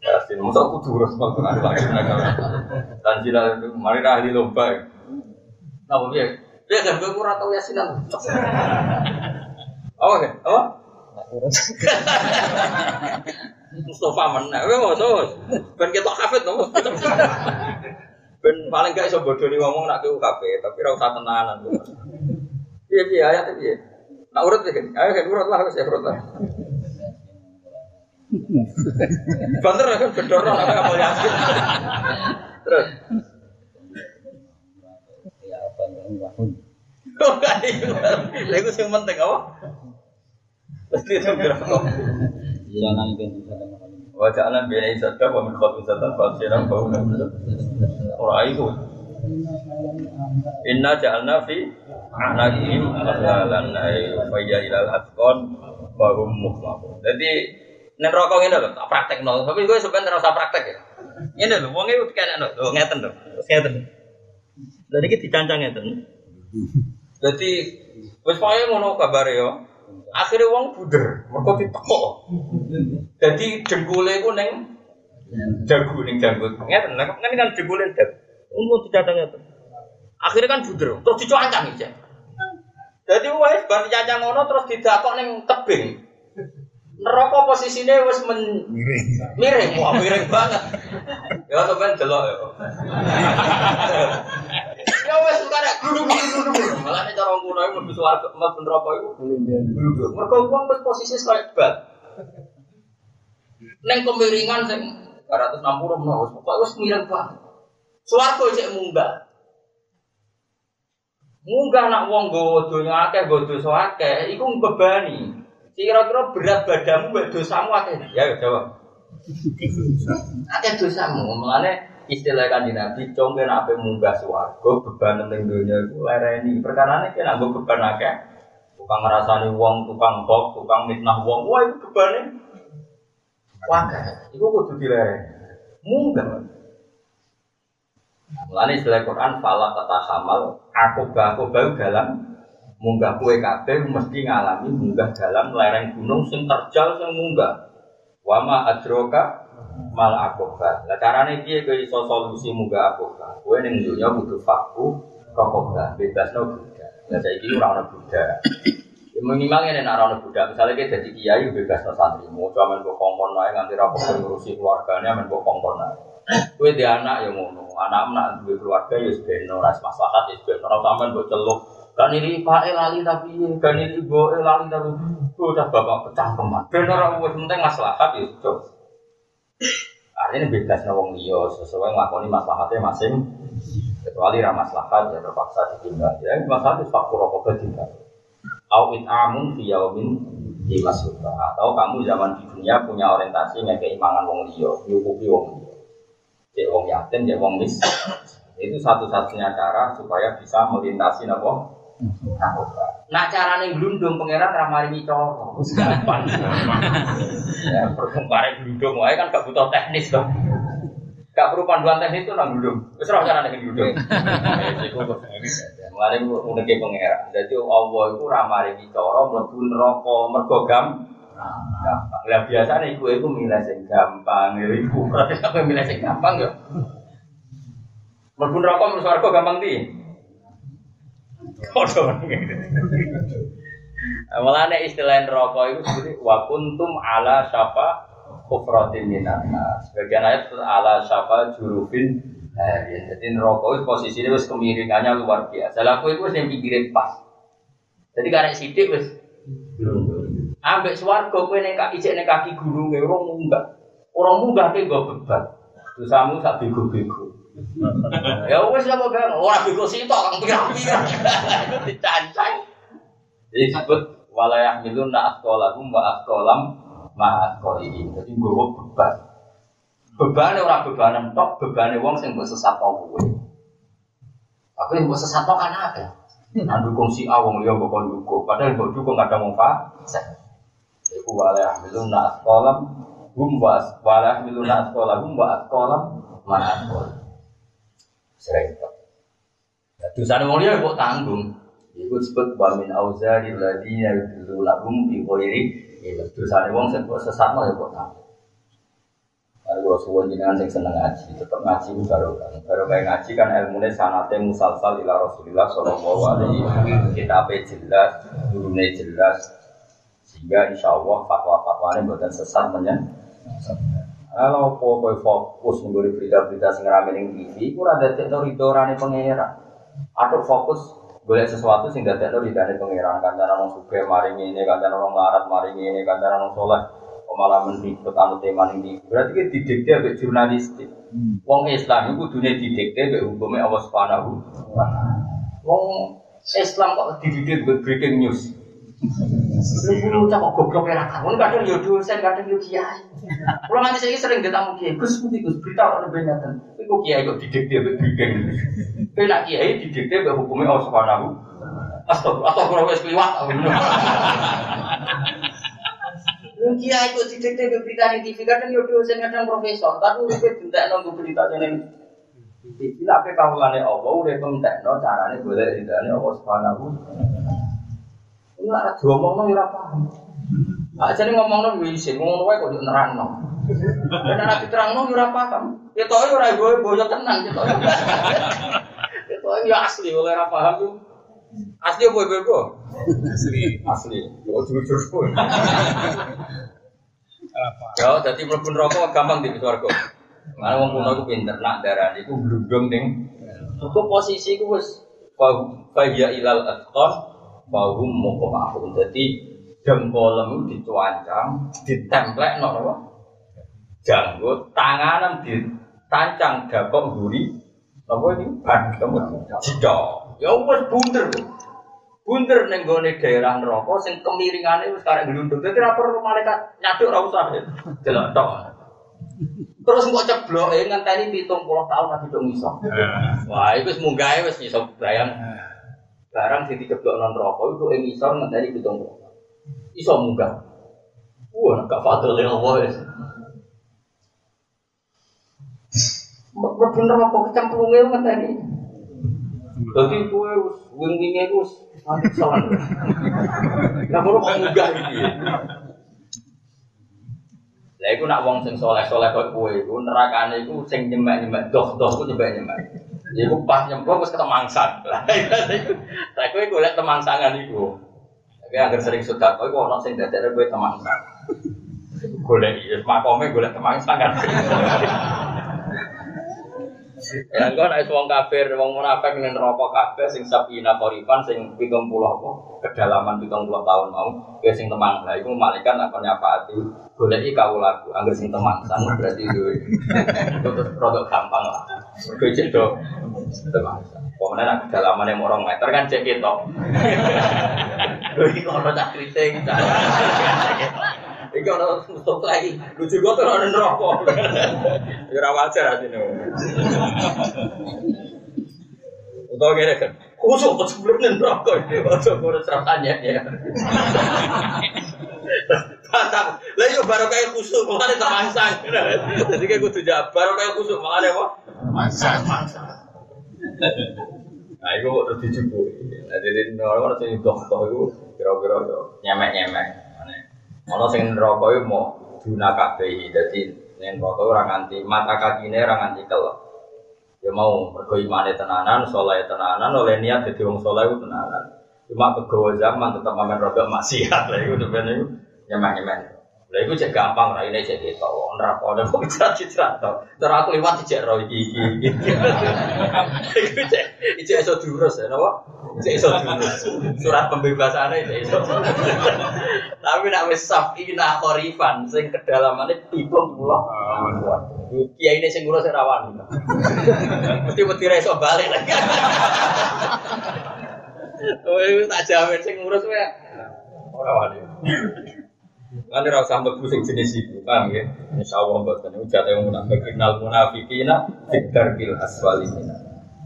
Ya sih, masa aku tuh harus makan ada lagi jila itu mari ahli lomba. Nah, ya, ya kan gue kurang tahu yasinan. Oke, apa? Mustafa mana? Gue mau tahu. Ben kita kafet nopo. Ben paling gak iso bodoni ngomong nak ke UKP, tapi ora usah tenanan. Iya iya ayat iya. Nak urut ya, ayo kan urut lah harus ya urut lah. Banter kan gedor lah mau yakin. Terus. Ya apa bangun. Oh iya. Itu yang penting apa? Pasti itu berapa? Jangan ben Wajah alam biaya isada, wa min khot isada, fasiran, Orang itu. Inna ja'alna fi anaqim aghlalan ay faya ilal atqon bahum muhmah. Jadi nek rokok ngene lho, tak praktekno. Tapi gue sebenarnya ora usah praktek ya. Ngene lho, wong iki kene lho, ngeten lho. Ngeten. Dan iki dicancang ngeten. Jadi wis pokoke ngono kabare yo. Akhirnya wong buder, mergo ditekok. Jadi dengkule iku ning jago ning janggut. Ngeten, nek kan kan dengkule dag. Umum dicancang ngeten. Akhirnya kan buder, terus dicuancang iki. Jadi wis bar dicancang ngono terus didakok ning tebing. Neraka posisine wis men Miring. miring, wah miring banget. Ya sampean delok ya. <laughs> Ya nek cara ngono iku mlebu swarga, mlebu neraka iku gluduk. Mergo wong wis posisi koyo bal. Neng kemiringan sing 260 menawa wis pokoke wis miring banget. Swarga cek munggah. Munggah nak wong nggawa donya akeh, nggawa dosa akeh, iku mbebani. Kira-kira berat badanmu mbek dosamu akeh. Ya ya jawab. Akeh dosamu, mulane istilah kanjeng Nabi congke ape munggah swarga beban ning donya iku lereni. Perkarane nek nggo beban akeh, tukang ngrasani wong, tukang kok, tukang mitnah wong, wah iku bebane wakeh. Iku kudu dilereni. Munggah. Mulane istilah Quran fala kata hamal aku aku bau dalam munggah kue kabeh mesti ngalami munggah dalam lereng gunung sing terjal sing munggah. Wama adroka mal akoba. Lah carane piye kowe iso solusi munggah akoba? Kowe ning dunya kudu faku rokoba, bebasno budak. Lah saiki ora ono budak. Ya minimal ini nek ora ono budak, misalnya kita jadi kiai bebasno santri, mau cuma mbok kongkon ae nganti ra kok ngurusi keluargane men mbok kongkon ae. Kowe di anak ya ngono, anak nak duwe keluarga ya sebeno ras maslahat ya sebeno ora sampean mbok celuk. Kan ini Pak lali tapi kan ini Ibu E lali tapi udah bapak pecah keman. Ben ora wis penting maslahat ya cok. Artinya bebas wong liya sesuai nglakoni maslahatnya masing kecuali ra maslahat ya terpaksa ditinggal. Ya maslahat itu faktor rokok ditinggal. Au amun fi di masukah atau kamu zaman di dunia punya orientasi ngekei mangan wong liya, nyukupi wong liya. Cek wong yatim, cek wong mis. Itu satu-satunya cara supaya bisa melintasi napa? Narkoba. Nak carane glundung pangeran ra maringi cara. Wis gampang. Ya, perkembangan glundung wae kan gak butuh teknis dong. Gak perlu panduan teknis itu nang glundung. Wis ora carane glundung. Iku kok Mulane uneke pangeran. Dadi Allah iku ra maringi cara mlebu neraka mergo gam gampang. Lah biasane iku iku milih sing gampang ya iku. <laughs> Sampe milih sing gampang ya. Mlebu neraka mlebu swarga gampang di. Kodoh Mulane istilah neraka itu seperti wa kuntum ala syafa kufratin minan nas. Sebagian ayat itu ala syafa jurufin hari. Jadi neraka itu posisinya wis kemiringannya luar biasa. Lalu itu wis yang pikirin pas. Jadi karena sidik wis Ambek swarga kowe ning kaki ijek ning kaki gunung e ora munggah. Ora munggah ke nggo beban. Dosamu sak bego-bego. <laughs> ya wis lah kok ora bego sitok kang pirang-pirang. <laughs> Dicancang. Jadi disebut walayah milun na askolahum wa ma askolihim. Jadi nggawa beban. Bebane ora bebanan tok, bebane wong sing mbok sesatno kowe. Aku yang mbok sesatno kan akeh. Nah dukung si A wong liya mbok dukung. Padahal mbok dukung kadang wong fasik. Iku walayah milun na askolam hum wa walayah milun na askolahum wa askolam ma askolihim. Sering tok. Dosane wong liya mbok tanggung. Iku disebut wa min auzari ladina yudlu lahum bi ghairi ilm. Dosane wong sing kok sesatno ya kok tak. Kalau kalau suwon jenengan sing seneng ngaji, tetep ngaji baru. Baru kayak ngaji kan ilmune sanate musalsal ila Rasulillah sallallahu alaihi wasallam. Kitabe jelas, gurune jelas. Sehingga insya Allah fatwa-fatwane buatan sesat menyen. Kalau kau fokus mengguri berita-berita sing rame ning TV, ku rada tekno ridorane pangeran. Atau fokus boleh sesuatu sing dadekno ridane pangeran kancanan wong sugih maring ini kancanan wong larat maring ini kancanan wong saleh kok malah mendikte anu tema ini berarti ki didikte ambek jurnalistik. Wong Islam iku kudune didikte ambek hukume Allah Subhanahu wa taala. Wong Islam kok didikte ambek breaking news Lu cak kok goblok ya kan, kadang yo dosen, kadang yo kiai. Kalau nanti saya sering ketemu kiai, Gus putih Gus berita orang benyatan. Iku kiai kok didikte ambek breaking news. Kowe nak kiai didikte ambek hukume Allah Subhanahu. Astagfirullah, astagfirullah wis kliwat. Wong kiai kok didikte ambek berita di TV kadang yo dosen, kadang profesor, tapi uripe bentak nunggu berita jeneng Iki lak kawulane Allah udah pentekno carane golek ridane Allah Subhanahu. Ada diomongno ya ora paham. Aja nih ngomongno yo isin, ngomong wae kok nerangno. Dan diterangno yo ora paham. Ketoke ora boyo boyo tenan ketoke. Ketoke yo asli oleh ora paham tuh. Asli apa ibu Asli. Asli. Yo jujur pun. Apa? Ya, jadi mlebu neraka gampang di swarga. Mana wong kuno iku pinter nak darani iku glundung ning Iku posisi iku wis fa ya ilal atqan wa hum muqamahun. Dadi jempolem dicuancang, ditemplek no apa? Janggut, tanganan ditancang dakok guri. Apa ini? Ban kamu jidok. Ya wis bunder. Bunder ning gone daerah neraka sing kemiringane wis karek glundung. Dadi ra perlu malaikat nyaduk ra usah. Delok tok. Terus kok cebloke ngenteni 70 tahun lagi dong iso. Wah, itu wis munggahe wis iso bayang. Barang sing diceblok non rokok itu ing iso ngenteni 70. Iso munggah. Wah, gak fadl ya Allah. Mlebu neraka kecemplunge ngenteni. Dadi kowe wis wing-winge ku wis salah. Lah kok munggah iki. Lah iku nak wong sing soleh-soleh kok kowe iku nerakane iku sing nyemek-nyemek doh-doh ku nyemek-nyemek. Iku pas nyemplung wis ketemangsan. <laughs> Lah iku lah kowe golek temangsangan iku. Tapi agar sering sudah kowe kok ono sing dadekne kowe temangsan. Golek ya makome golek temangsangan. <laughs> Ya engko nek wong kafir, wong munafik ning neraka kabeh sing sabina korifan sing 70 apa kedalaman 70 tahun mau, ya sing temang. Lah iku malaikat akan nyapaati goleki kawulaku angger sing temang sang berarti duwe. Terus produk gampang lah. Mergo cek do temang. Pokoknya nak kedalaman yang orang meter kan cek ketok. <laughs> Lho iki ono tak kriting. Iki ono stop lagi. Lucu kok ora ono neraka. Ya <laughs> ora wajar asine. Utawa kene kan. Kusuk kok sebelum neraka iki. Ojo kurang serapanya ya. Mantap. Lah yo baru kayak kusuk malah temangsang. Jadi kayak kudu jawab baru kayak kusuk malah apa? Masa. Nah, itu kok terus dijubuk. Nah, jadi orang orang sing doh-doh itu kira-kira yo nyemek-nyemek. Ono sing neraka iku mau duna kabeh. Dadi ning neraka ora nganti mata kakine ora nganti kelep. Ya mau mergo imane tenanan, saleh tenanan, oleh niat dadi wong saleh tenanan. Cuma kegawa zaman tetap mamen rodok maksiat lah iku sebenarnya iku nyemek-nyemek. Lah iku cek gampang ra ini cek gitu. Neraka ada kok citra to. Terus aku liwat cek ro iki iki. Iku cek cek iso diurus ya napa? Cek iso diurus. Surat pembebasane cek iso. Tapi nak wis safina korifan sing kedalamane 70. Kiai ini sing ngurus rawan. Mesti mesti ra iso balik lagi. Oh, tak jamin sing ngurus wae. Ora wani. Kan ora usah mlebu sing jenis iku, paham ya? Insyaallah mboten niku jate wong munafikin al munafiqina fikar bil aswalina.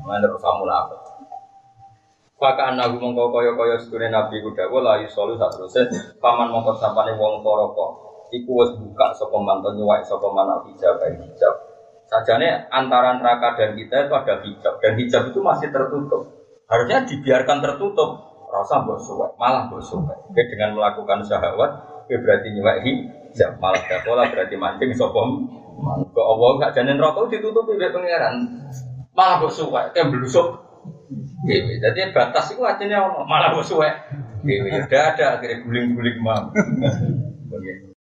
Mana ora usah munafik. Maka anak mongko kaya kaya sedune nabi ku dawuh la yusolu sak teruse paman mongko sapane wong toroko iku wis buka sapa mantan nyuwak sapa man hijab hijab. Sajane antara neraka dan kita itu ada hijab dan hijab itu masih tertutup. Harusnya dibiarkan tertutup. Rasa mbok malah mbok dengan melakukan syahwat Oke berarti nyuwek hijab malah dakola berarti mancing sopom. Kok Allah gak janin rokok ditutupi oleh pangeran. Malah kok suwek, kayak belusuk. Dewi. Jadi batas itu ono malah kok. Udah ada akhirnya guling-guling mau.